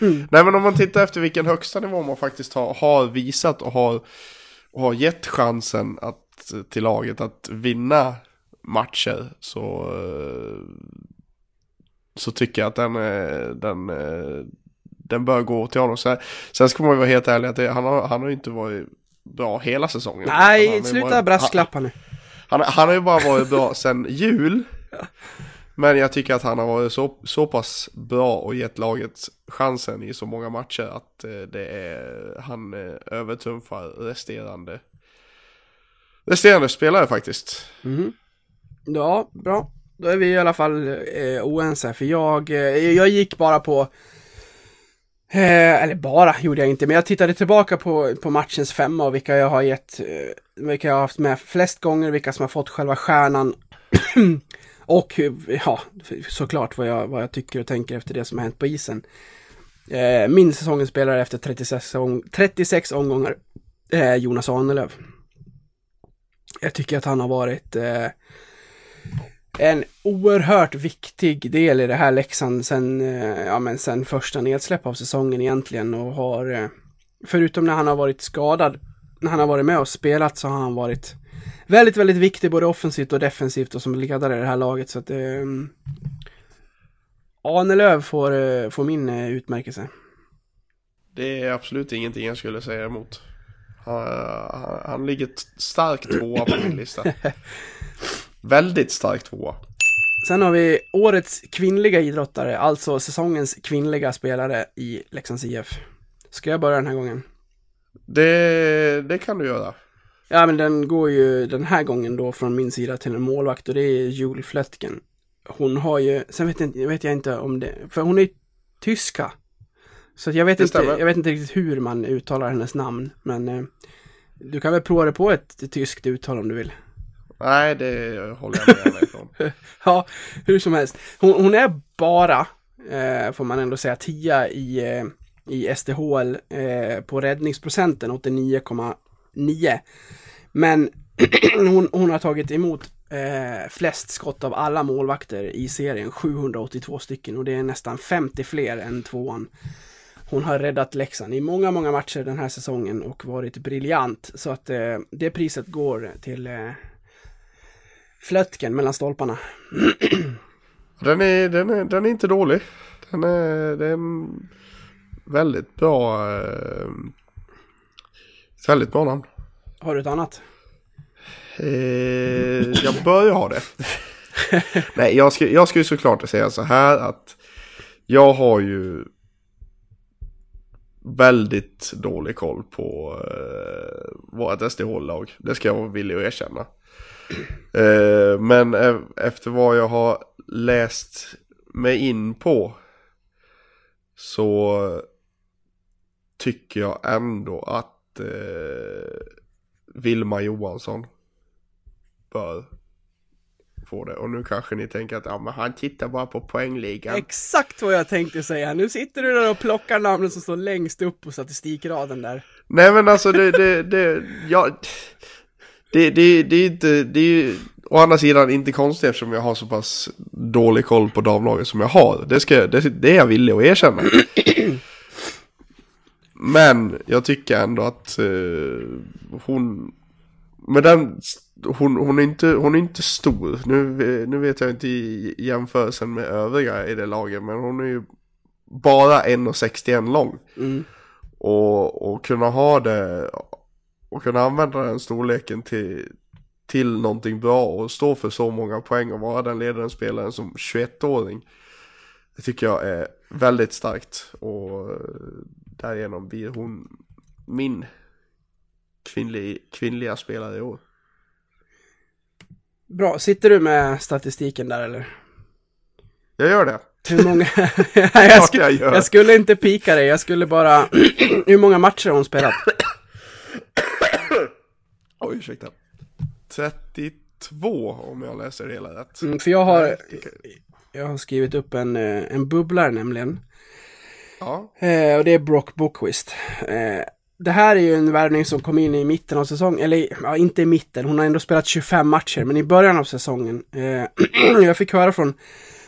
Nej men om man tittar efter vilken högsta nivå man faktiskt har, har visat och har, och har gett chansen att, till laget att vinna matcher så, eh, så tycker jag att den, eh, den, eh, den bör gå till honom. Sen, sen ska man ju vara helt ärlig att det, han, har, han har inte varit bra hela säsongen. Nej, sluta brasklappa nu. Han, han har ju bara varit bra sedan jul. Men jag tycker att han har varit så, så pass bra och gett laget chansen i så många matcher att eh, det är, han eh, övertrumfar resterande, resterande spelare faktiskt. Mm. Ja, bra. Då är vi i alla fall eh, oense, för jag, eh, jag gick bara på eh, eller bara gjorde jag inte, men jag tittade tillbaka på, på matchens femma och vilka jag har gett, eh, vilka jag har haft med flest gånger, vilka som har fått själva stjärnan. Eh, och ja, såklart vad jag, vad jag tycker och tänker efter det som har hänt på isen. Eh, min säsongens spelare efter 36, om, 36 omgångar är Jonas Ahnelöv. Jag tycker att han har varit eh, en oerhört viktig del i det här Leksand sen, eh, ja, men sen första nedsläpp av säsongen egentligen och har, eh, förutom när han har varit skadad, när han har varit med och spelat så har han varit väldigt, väldigt viktig både offensivt och defensivt och som ledare i det här laget så att eh, Ahnelöv får, får min eh, utmärkelse. Det är absolut ingenting jag skulle säga emot. Han, han, han ligger starkt tvåa på min lista. Väldigt starkt tvåa. Sen har vi årets kvinnliga idrottare, alltså säsongens kvinnliga spelare i Leksands IF. Ska jag börja den här gången? Det, det kan du göra. Ja, men den går ju den här gången då från min sida till en målvakt och det är Julie Fletken. Hon har ju, sen vet jag, inte- vet jag inte om det, för hon är tyska. Så jag vet, inte, jag vet inte riktigt hur man uttalar hennes namn, men eh, du kan väl prova det på ett, tyskt uttal om du vill. Nej, det håller jag med dig ifrån. Ja, hur som helst. Hon, hon är bara, eh, får man ändå säga, tia i, eh, i SDHL eh, på räddningsprocenten nio. Men hon, hon har tagit emot eh, flest skott av alla målvakter i serien, 782 stycken och det är nästan 50 fler än tvåan. Hon har räddat Leksand i många, många matcher den här säsongen och varit briljant. Så att eh, det priset går till eh, Flötken mellan stolparna. Den är, den är, den är inte dålig. Den är, det är en väldigt bra... Eh, ett väldigt bra namn. Har du ett annat? Eh, jag börjar ha det. Nej, jag ska, jag ska ju såklart säga så här att jag har ju väldigt dålig koll på eh, vårt SDH-lag. Det ska jag vara villig att erkänna. Eh, men e- efter vad jag har läst mig in på så tycker jag ändå att eh, Vilma Johansson bör få det. Och nu kanske ni tänker att ja, men han tittar bara på poängligan. Exakt vad jag tänkte säga. Nu sitter du där och plockar namnen som står längst upp på statistikraden där. Nej men alltså det, det, det, ja, det, det, det är inte, det är ju å andra sidan inte konstigt eftersom jag har så pass dålig koll på damlaget som jag har. Det, ska, det, det är jag villig att erkänna. Men jag tycker ändå att eh, hon, med den, hon, hon, är inte, hon är inte stor. Nu, nu vet jag inte i jämförelsen med övriga i det laget, men hon är ju bara 1,61 lång. Mm. Och, och kunna ha det och kunna använda den storleken till, till någonting bra och stå för så många poäng och vara den ledande spelaren som 21-åring. Det tycker jag är väldigt starkt och eh, därigenom blir hon min kvinnlig, kvinnliga spelare i år. Bra, sitter du med statistiken där eller? Jag gör det. Hur många... jag, sku... jag jag skulle inte pika dig, jag skulle bara... Hur många matcher har hon spelat? Oj, ursäkta. 32 om jag läser hela rätt. Mm, för jag har... Jag har skrivit upp en, eh, en bubblare nämligen. Ja, Eh, och det är Brock Boquist. Eh, det här är ju en värvning som kom in i mitten av säsongen, eller ja, inte i mitten, hon har ändå spelat 25 matcher, men i början av säsongen. Eh, jag fick höra från,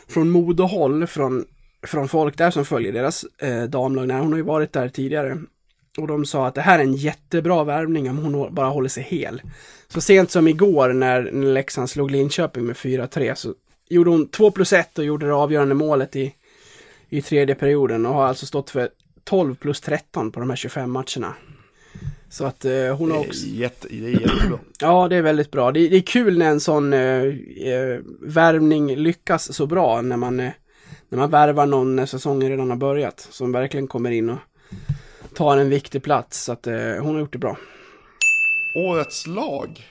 från modehåll, från, från folk där som följer deras eh, damlag, när hon har ju varit där tidigare. Och de sa att det här är en jättebra värvning om hon bara håller sig hel. Så sent som igår när, när Leksand slog Linköping med 4-3 så gjorde hon 2 plus 1 och gjorde det avgörande målet i, i tredje perioden och har alltså stått för 12 plus 13 på de här 25 matcherna. Så att eh, hon har också... jätte, det är jättebra. Ja, det är väldigt bra. Det, det är kul när en sån eh, eh, värvning lyckas så bra när man, eh, när man värvar någon när säsongen redan har börjat. Som verkligen kommer in och tar en viktig plats. Så att eh, hon har gjort det bra. Årets lag.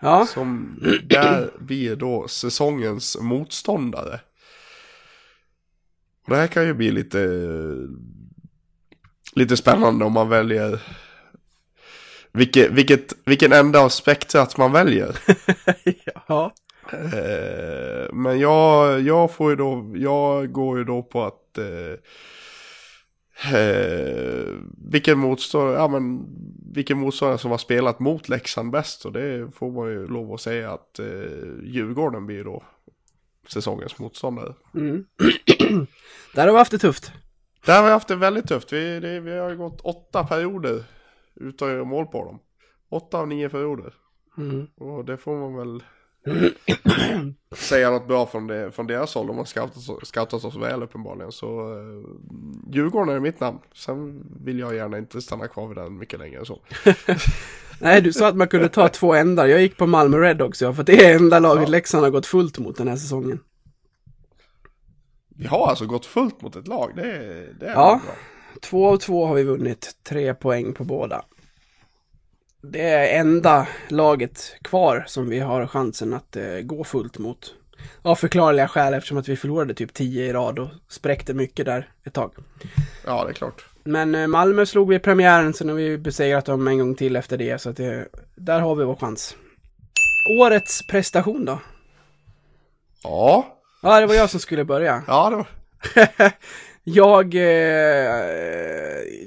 Ja, Som där blir då säsongens motståndare. Och det här kan ju bli lite, lite spännande om man väljer vilket, vilket, vilken ända av spektrat man väljer. ja. Eh, men jag, jag får ju då, jag går ju då på att eh, eh, vilken motståndare, ja men vilken motståndare som har spelat mot Leksand bäst och det får man ju lov att säga att eh, Djurgården blir då säsongens motståndare. Mm. Där har vi haft det tufft. Där har vi haft det väldigt tufft. Vi, det, vi har gått åtta perioder utan att göra mål på dem. Åtta av nio perioder. Mm. Och det får man väl säga något bra från, det, från deras håll. De har scoutat, scoutat oss väl uppenbarligen. Så uh, Djurgården är mitt namn. Sen vill jag gärna inte stanna kvar vid den mycket längre så. Nej, du sa att man kunde ta två ändar. Jag gick på Malmö Red också, ja, för det är enda laget Ja. Leksand har gått fullt mot den här säsongen. Vi har alltså gått fullt mot ett lag. Det, det är Ja. bra. Två av två har vi vunnit, tre poäng på båda. Det är enda laget kvar som vi har chansen att eh, gå fullt mot. Av förklarliga skäl eftersom att vi förlorade typ 10 i rad och spräckte mycket där ett tag. Ja, det är klart. Men eh, Malmö slog vi i premiären, sen har vi besegrat dem en gång till efter det, så att det, där har vi vår chans. Årets prestation då? Ja, Ja, det var jag som skulle börja. ja det var... Jag, eh,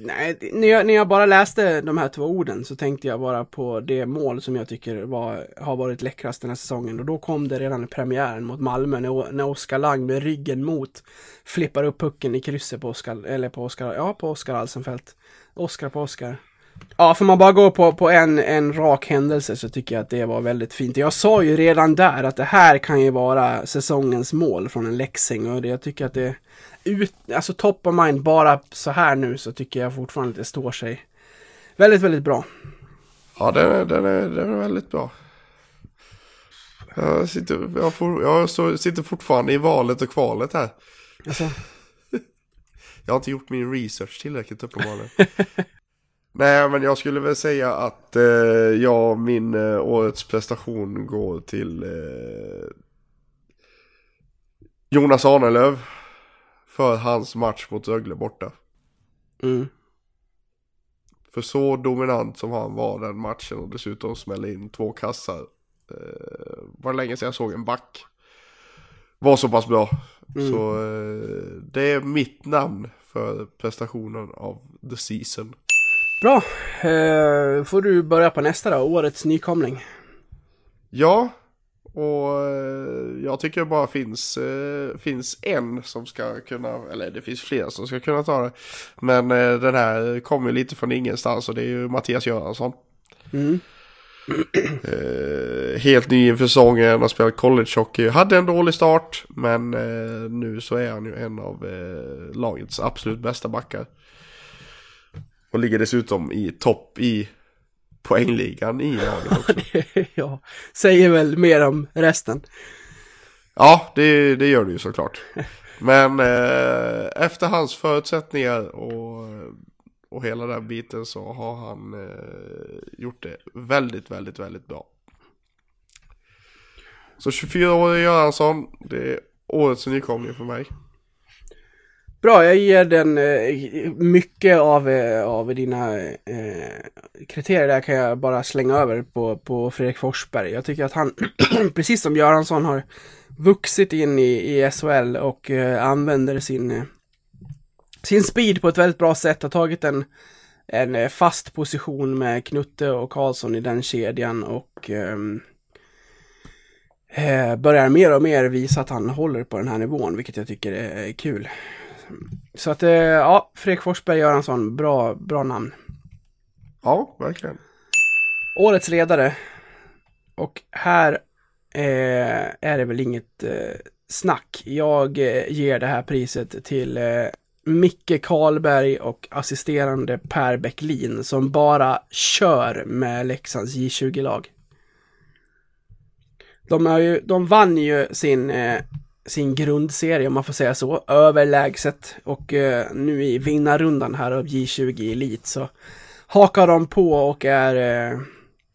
nej, när jag, när jag bara läste de här två orden så tänkte jag bara på det mål som jag tycker var, har varit läckrast den här säsongen. Och då kom det redan i premiären mot Malmö när, när Oskar Lang med ryggen mot flippar upp pucken i krysset på Oskar, eller på Oskar, ja på Oskar Alsenfelt. Oskar på Oskar. Ja, får man bara gå på, på en, en rak händelse så tycker jag att det var väldigt fint. Jag sa ju redan där att det här kan ju vara säsongens mål från en Leksing och det, jag tycker att det ut, alltså top of mind bara så här nu så tycker jag fortfarande att det står sig väldigt, väldigt bra. Ja, den är, den är, den är väldigt bra. Jag sitter, jag får, jag så, sitter fortfarande i valet och kvalet här. Alltså, Jag har inte gjort min research tillräckligt uppenbarligen. Nej, men jag skulle väl säga att eh, ja, min eh, årets prestation går till eh, Jonas Arnelöv för hans match mot Rögle borta. mm, För så dominant som han var den matchen och dessutom smälla in två kassar. Eh, var det länge sedan jag såg en back. Var så pass bra. Mm. Så eh, det är mitt namn för prestationen av the season. bra. Eh, får du börja på nästa då, årets nykomling. Ja, och eh, jag tycker bara finns, eh, finns en som ska kunna, eller det finns flera som ska kunna ta det. Men eh, den här kommer ju lite från ingenstans och det är ju Mattias Göransson. Mm. Eh, helt ny inför säsongen, har spelat college hockey. Hade en dålig start, men eh, nu så är han ju en av eh, lagets absolut bästa backar. Och ligger dessutom i topp i poängligan i laget också. ja, säger väl mer om resten. Ja, det, det gör det ju såklart. Men eh, efter hans förutsättningar och, och hela den biten så har han eh, gjort det väldigt, väldigt, väldigt bra. Så 24-årig Göransson, det är årets nykomling för mig. Bra, jag ger den eh, mycket av, eh, av dina eh, kriterier där kan jag bara slänga över på, på Fredrik Forsberg. Jag tycker att han, precis som Göransson, har vuxit in i, i SHL och eh, använder sin, eh, sin speed på ett väldigt bra sätt. Har tagit en, en eh, fast position med Knutte och Karlsson i den kedjan och ehm, eh, börjar mer och mer visa att han håller på den här nivån, vilket jag tycker är kul. Så att, eh, ja, Fredrik Forsberg Göransson, bra, bra namn. Ja, verkligen. Årets ledare. Och här eh, är det väl inget eh, snack. Jag eh, ger det här priset till eh, Micke Karlberg och assisterande Per Bäcklin som bara kör med Leksands J20-lag. De, ju, de vann ju sin, eh, sin grundserie, om man får säga så, överlägset. Och eh, nu i vinnarrundan här av J20 Elit så hakar de på och är eh,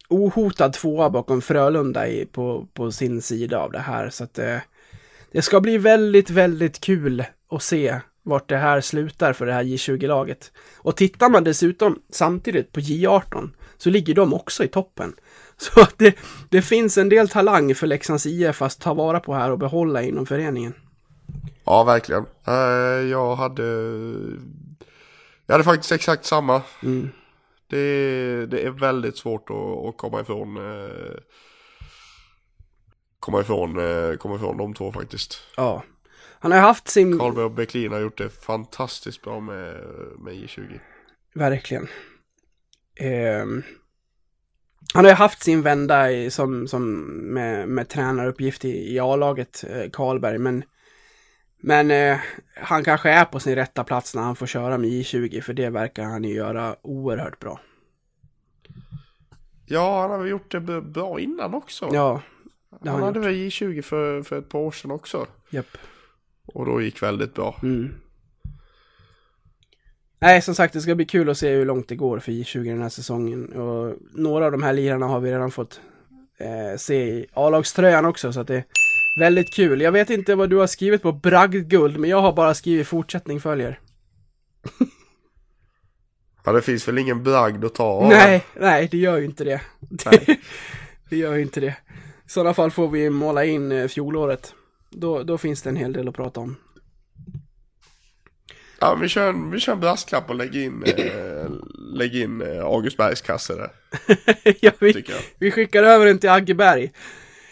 ohotad tvåa bakom Frölunda i, på, på sin sida av det här. Så att eh, det ska bli väldigt, väldigt kul att se vart det här slutar för det här J20-laget. Och tittar man dessutom samtidigt på J18 så ligger de också i toppen. Så att det, det finns en del talang för Leksands IF att ta vara på här och behålla inom föreningen. Ja, verkligen. Eh, jag hade... Jag hade faktiskt exakt samma. Mm. Det, det är väldigt svårt att, att komma ifrån... eh, Komma ifrån, eh, komma ifrån de två faktiskt. Ja. Han har haft sin... Karlberg och Bäcklin har gjort det fantastiskt bra med, med J20. Verkligen. Ehm, Han har ju haft sin vända i, som, som med, med tränaruppgift i, i A-laget, eh, Karlberg, men men eh, han kanske är på sin rätta plats när han får köra med J20, för det verkar han ju göra oerhört bra. Ja, han har väl gjort det bra innan också. Ja, det han han hade gjort. väl J20 för, för ett par år sedan också. Japp. Och då gick väldigt bra. Mm. Nej, som sagt, det ska bli kul att se hur långt det går för J20 den här säsongen. Och några av de här lirarna har vi redan fått eh, se i A-lagströjan också, så att det är väldigt kul. Jag vet inte vad du har skrivit på bragdguld, men jag har bara skrivit fortsättning följer. Ja, det finns väl ingen bragd att ta av. Nej, nej, det gör ju inte det. Nej. det gör ju inte det. I sådana fall får vi måla in eh, fjolåret. Då, då finns det en hel del att prata om. Ja, vi kör en, vi kör en brasklapp och lägger in, eh, lägger in eh, August Bergs kasse där. ja, vi, vi skickar över den till Aggeberg.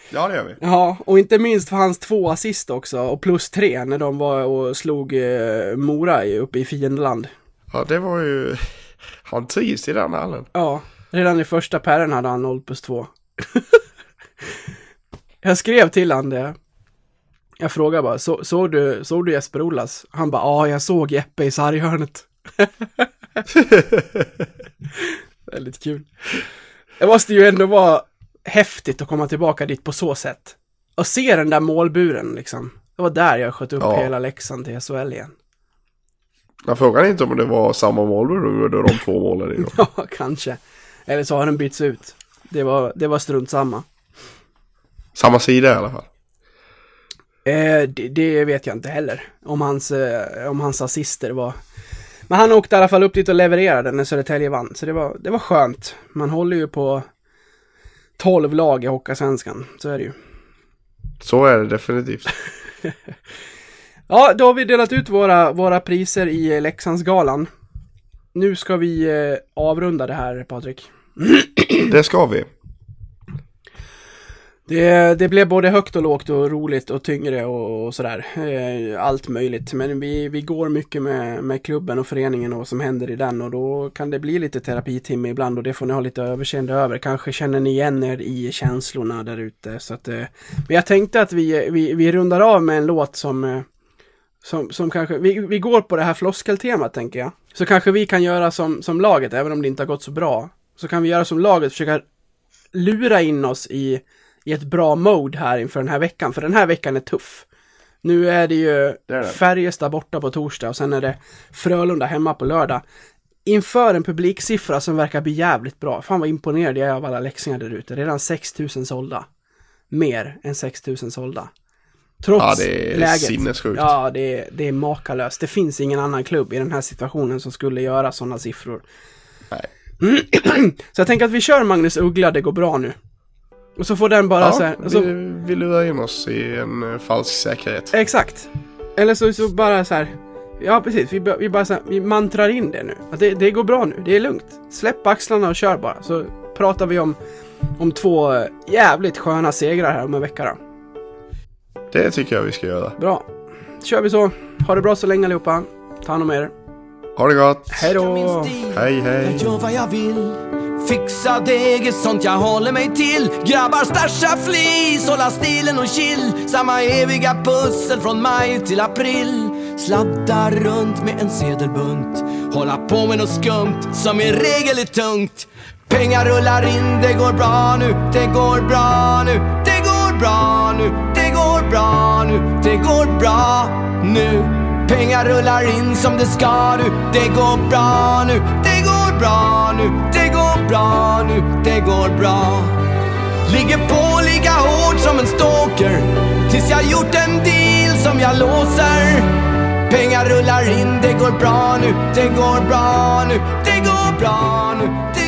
Ja, det gör vi. Ja, och inte minst för hans två assist också, och plus tre när de var och slog eh, Mora i- uppe i fiendeland. Ja, det var ju... Han trivs i den hallen. Ja, redan i första pärren hade han 0 plus 2. jag skrev till han det. Jag frågade bara, så, såg, du, såg du Jesper Olas? Han bara, ja, jag såg Jeppe i sarghörnet. Väldigt kul. Det måste ju ändå vara häftigt att komma tillbaka dit på så sätt. Och se den där målburen liksom. Det var där jag sköt upp Ja. hela Leksand till SHL igen. Jag frågade inte om det var samma mål du gjorde de två målen i. Ja, kanske. Eller så har den bytts ut. Det var, det var strunt samma. Samma sida i alla fall. Eh, det, det vet jag inte heller. Om hans, eh, om hans assister var... Men han åkte i alla fall upp dit och levererade när Södertälje vann. Så det var, det var skönt. Man håller ju på 12 lag i Hockeyallsvenskan. Så är det ju. Så är det definitivt. Ja, då har vi delat ut våra, våra priser i Leksandsgalan. Nu ska vi eh, avrunda det här, Patrik. Det ska vi. Det, det blev både högt och lågt och roligt och tyngre och, och sådär. Eh, allt möjligt. Men vi, vi går mycket med, med klubben och föreningen och vad som händer i den och då kan det bli lite terapitimme ibland och det får ni ha lite överseende över. Kanske känner ni igen er i känslorna där ute. Så att, eh, men jag tänkte att vi, vi, vi rundar av med en låt som, eh, som, som kanske, vi, vi går på det här floskeltemat tänker jag. Så kanske vi kan göra som, som laget, även om det inte har gått så bra. Så kan vi göra som laget, försöka lura in oss i i ett bra mode här inför den här veckan, för den här veckan är tuff. Nu är det ju är det. Färjestad borta på torsdag och sen är det Frölunda hemma på lördag. Inför en publiksiffra som verkar bli jävligt bra. Fan vad imponerad jag är av alla leksingar där ute. Redan 6000 sålda. Mer än 6000 sålda. Trots Ja, det är läget. sinnessjukt. Ja, det är, det är makalöst. Det finns ingen annan klubb i den här situationen som skulle göra sådana siffror. Nej. Så jag tänker att vi kör Magnus Uggla, det går bra nu. Och så får den bara så Ja, här, och så, vi, vi lurar in oss i en eh, falsk säkerhet. Exakt. Eller så, så bara så här. Ja, precis. Vi, vi bara så här, vi mantrar in det nu. Att det, det går bra nu. Det är lugnt. Släpp axlarna och kör bara. Så pratar vi om, om två eh, jävligt sköna segrar här om en vecka då. Det tycker jag vi ska göra. Bra. Kör vi så. Ha det bra så länge allihopa. Ta hand om er. Ha det gott! Hej då! Hej hej! Jag gör vad jag vill Fixa deg är sånt jag håller mig till. Grabbar stasha flis, hålla stilen och chill. Samma eviga pussel från maj till april. Sladda runt med en sedelbunt. Hålla på med något skumt som i regel är tungt. Pengar rullar in, det går bra nu, det går bra nu. Det går bra nu, det går bra nu, det går bra nu. Pengar rullar in som det ska nu. Det går bra nu, det går bra nu. Det går bra nu, det går bra. Ligger på lika hårt som en stalker. Tills jag gjort en deal som jag låser. Pengar rullar in, det går bra nu Det går bra nu, det går bra nu Det